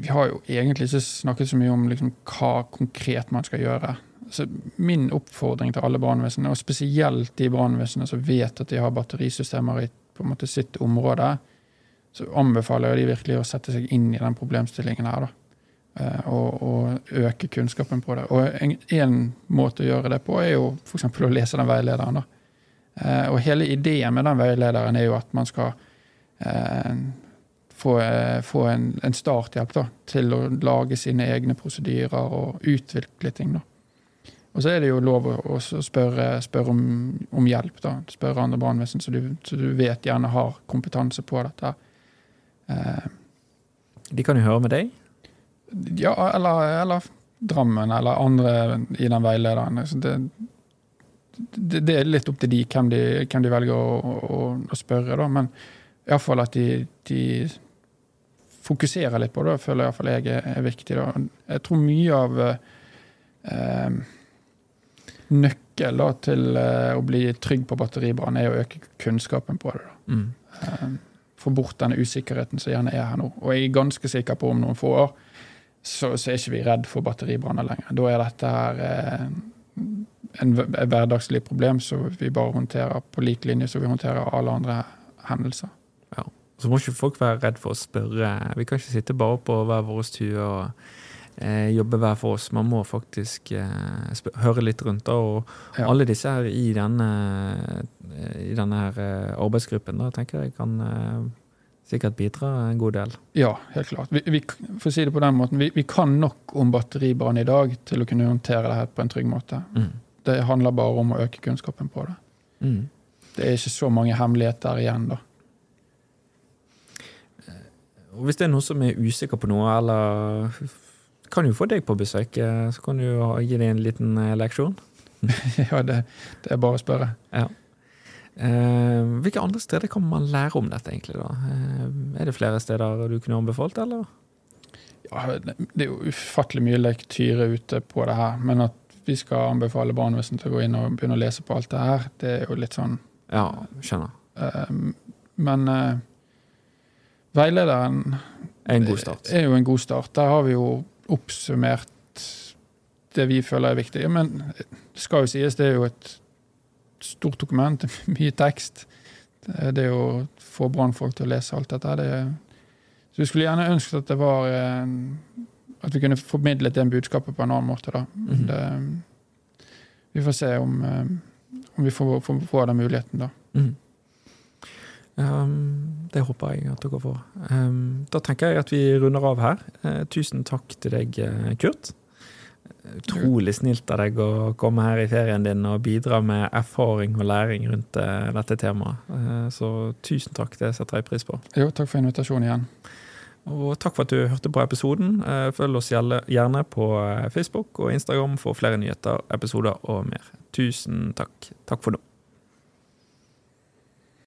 vi har jo egentlig ikke snakket så mye om liksom, hva konkret man skal gjøre. Så min oppfordring til alle brannvesen, og spesielt de brannvesenene som vet at de har batterisystemer i på en måte sitt område, så anbefaler jeg de virkelig å sette seg inn i den problemstillingen her. da eh, og, og øke kunnskapen på det. Og en, måte å gjøre det på er jo f.eks. å lese den veilederen. da. Eh, og hele ideen med den veilederen er jo at man skal eh, få, eh, få en, en starthjelp da, til å lage sine egne prosedyrer og utvikle ting. da. Og så er det jo lov å spørre, spørre om, om hjelp. da, Spørre andre brannvesen som du, så du vet gjerne har kompetanse på dette. Eh, De kan jo høre med deg. ja, eller, eller Drammen eller andre i den veilederen. Så det, det, det er litt opp til de hvem de, hvem de velger å, å, å spørre, da. Men iallfall at de, de fokuserer litt på det, føler iallfall jeg er, er viktig. Da. Jeg tror mye av eh, nøkkel da, til eh, å bli trygg på batteribrann er å øke kunnskapen på det. da. Mm. Eh, få bort denne usikkerheten som gjerne er her nå. Og jeg er ganske sikker på om noen få år så, så er ikke vi redd for batteribranner lenger. Da er dette her eh, en hv- hverdagslig problem som vi bare håndterer på lik linje som vi håndterer alle andre hendelser. Så må ikke folk være redd for å spørre. Vi kan ikke sitte bare på hver vår tue og eh, jobbe hver for oss. Man må faktisk eh, høre litt rundt. da, og Ja. alle disse her i denne, eh, i denne her eh, arbeidsgruppen da, tenker jeg kan eh, sikkert bidra en god del. Ja, helt klart. Vi, vi, for å si det på den måten, vi, vi kan nok om batteribrann i dag til å kunne håndtere det her på en trygg måte. Mm. Det handler bare om å øke kunnskapen på det. Mm. Det er ikke så mange hemmeligheter igjen, da. Og hvis det er noen som er usikker på noe, eller kan jo få deg på besøk, eh, så kan du jo gi deg en liten eh, leksjon. ja, det, det er bare å spørre. Ja. Eh, hvilke andre steder kan man lære om dette, egentlig? da? Eh, er det flere steder du kunne anbefalt, eller? Ja, det er jo ufattelig mye lektyre ute på det her, men at vi skal anbefale brannvesenet til å gå inn og begynne å lese på alt det her, det er jo litt sånn Ja, skjønner. eh, Men veilederen Er en god start. er jo en god start. Der har vi jo oppsummert det vi føler er viktig. Men det skal jo sies, det er jo et stort dokument, mye tekst. Det å få brannfolk til å lese alt dette. Det så vi skulle gjerne ønsket at det var At vi kunne formidlet det budskapet på en annen måte, da. Mhm. det, vi får se om, eh, om vi får, får, får den muligheten, da. Mm. Um, det håper jeg at dere får. Um, da tenker jeg at vi runder av her. Uh, tusen takk til deg, eh, Kurt. Utrolig snilt av deg å komme her i ferien din og bidra med erfaring og læring rundt eh, dette temaet. Eh, så tusen takk, det setter jeg pris på. Jo, takk for invitasjonen igjen. Og takk for at du hørte på episoden. Eh, Følg oss gjerne på Facebook og Instagram for flere nyheter, episoder og mer. Tusen takk. Takk for nå.